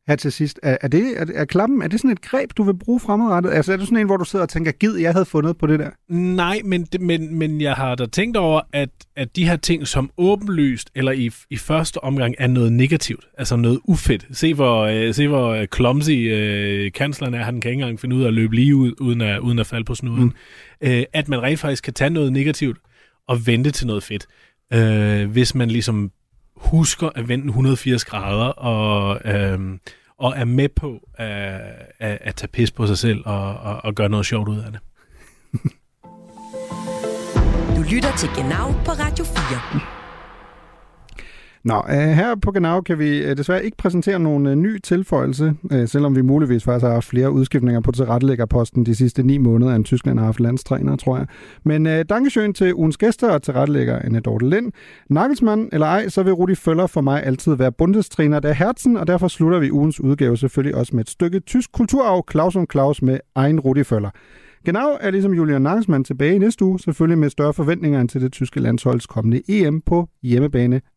Speaker 3: her til sidst. Er, er, det, er, er klappen, er det sådan et greb, du vil bruge fremadrettet? Altså er det sådan en, hvor du sidder og tænker, gid, jeg havde fundet på det der?
Speaker 16: Nej, men, men, men jeg har da tænkt over, at, at de her ting, som åbenlyst eller i, i første omgang er noget negativt, altså noget ufedt. Se hvor, øh, se hvor øh, clumsy øh, kansleren er, han kan ikke engang finde ud af at løbe lige ud, uden at, uden at falde på snuden. Mm. Øh, at man rent faktisk kan tage noget negativt og vente til noget fedt. Øh, hvis man ligesom husker at vende 180 grader og, øh, og er med på at, at, at tage pis på sig selv og, og, og gøre noget sjovt ud af det.
Speaker 2: Du lytter til Genau på Radio 4.
Speaker 3: Nå, øh, her på Genau kan vi øh, desværre ikke præsentere nogen øh, ny tilføjelse, selvom vi muligvis faktisk har haft flere udskiftninger på tilrettelæggerposten de sidste ni måneder, end Tyskland har haft landstræner, tror jeg. Men uh, dankesøen til ugens gæster og tilrettelægger Anne Dorte Lind. Nagelsmann eller ej, så vil Rudi Føller for mig altid være bundestræner der Herzen, og derfor slutter vi ugens udgave selvfølgelig også med et stykke tysk kulturarv, Claus und Claus med egen Rudi Føller. Genau er ligesom Julian Nagelsmann tilbage i næste uge, selvfølgelig med større forventninger end til det tyske landsholds kommende EM på hjemmebane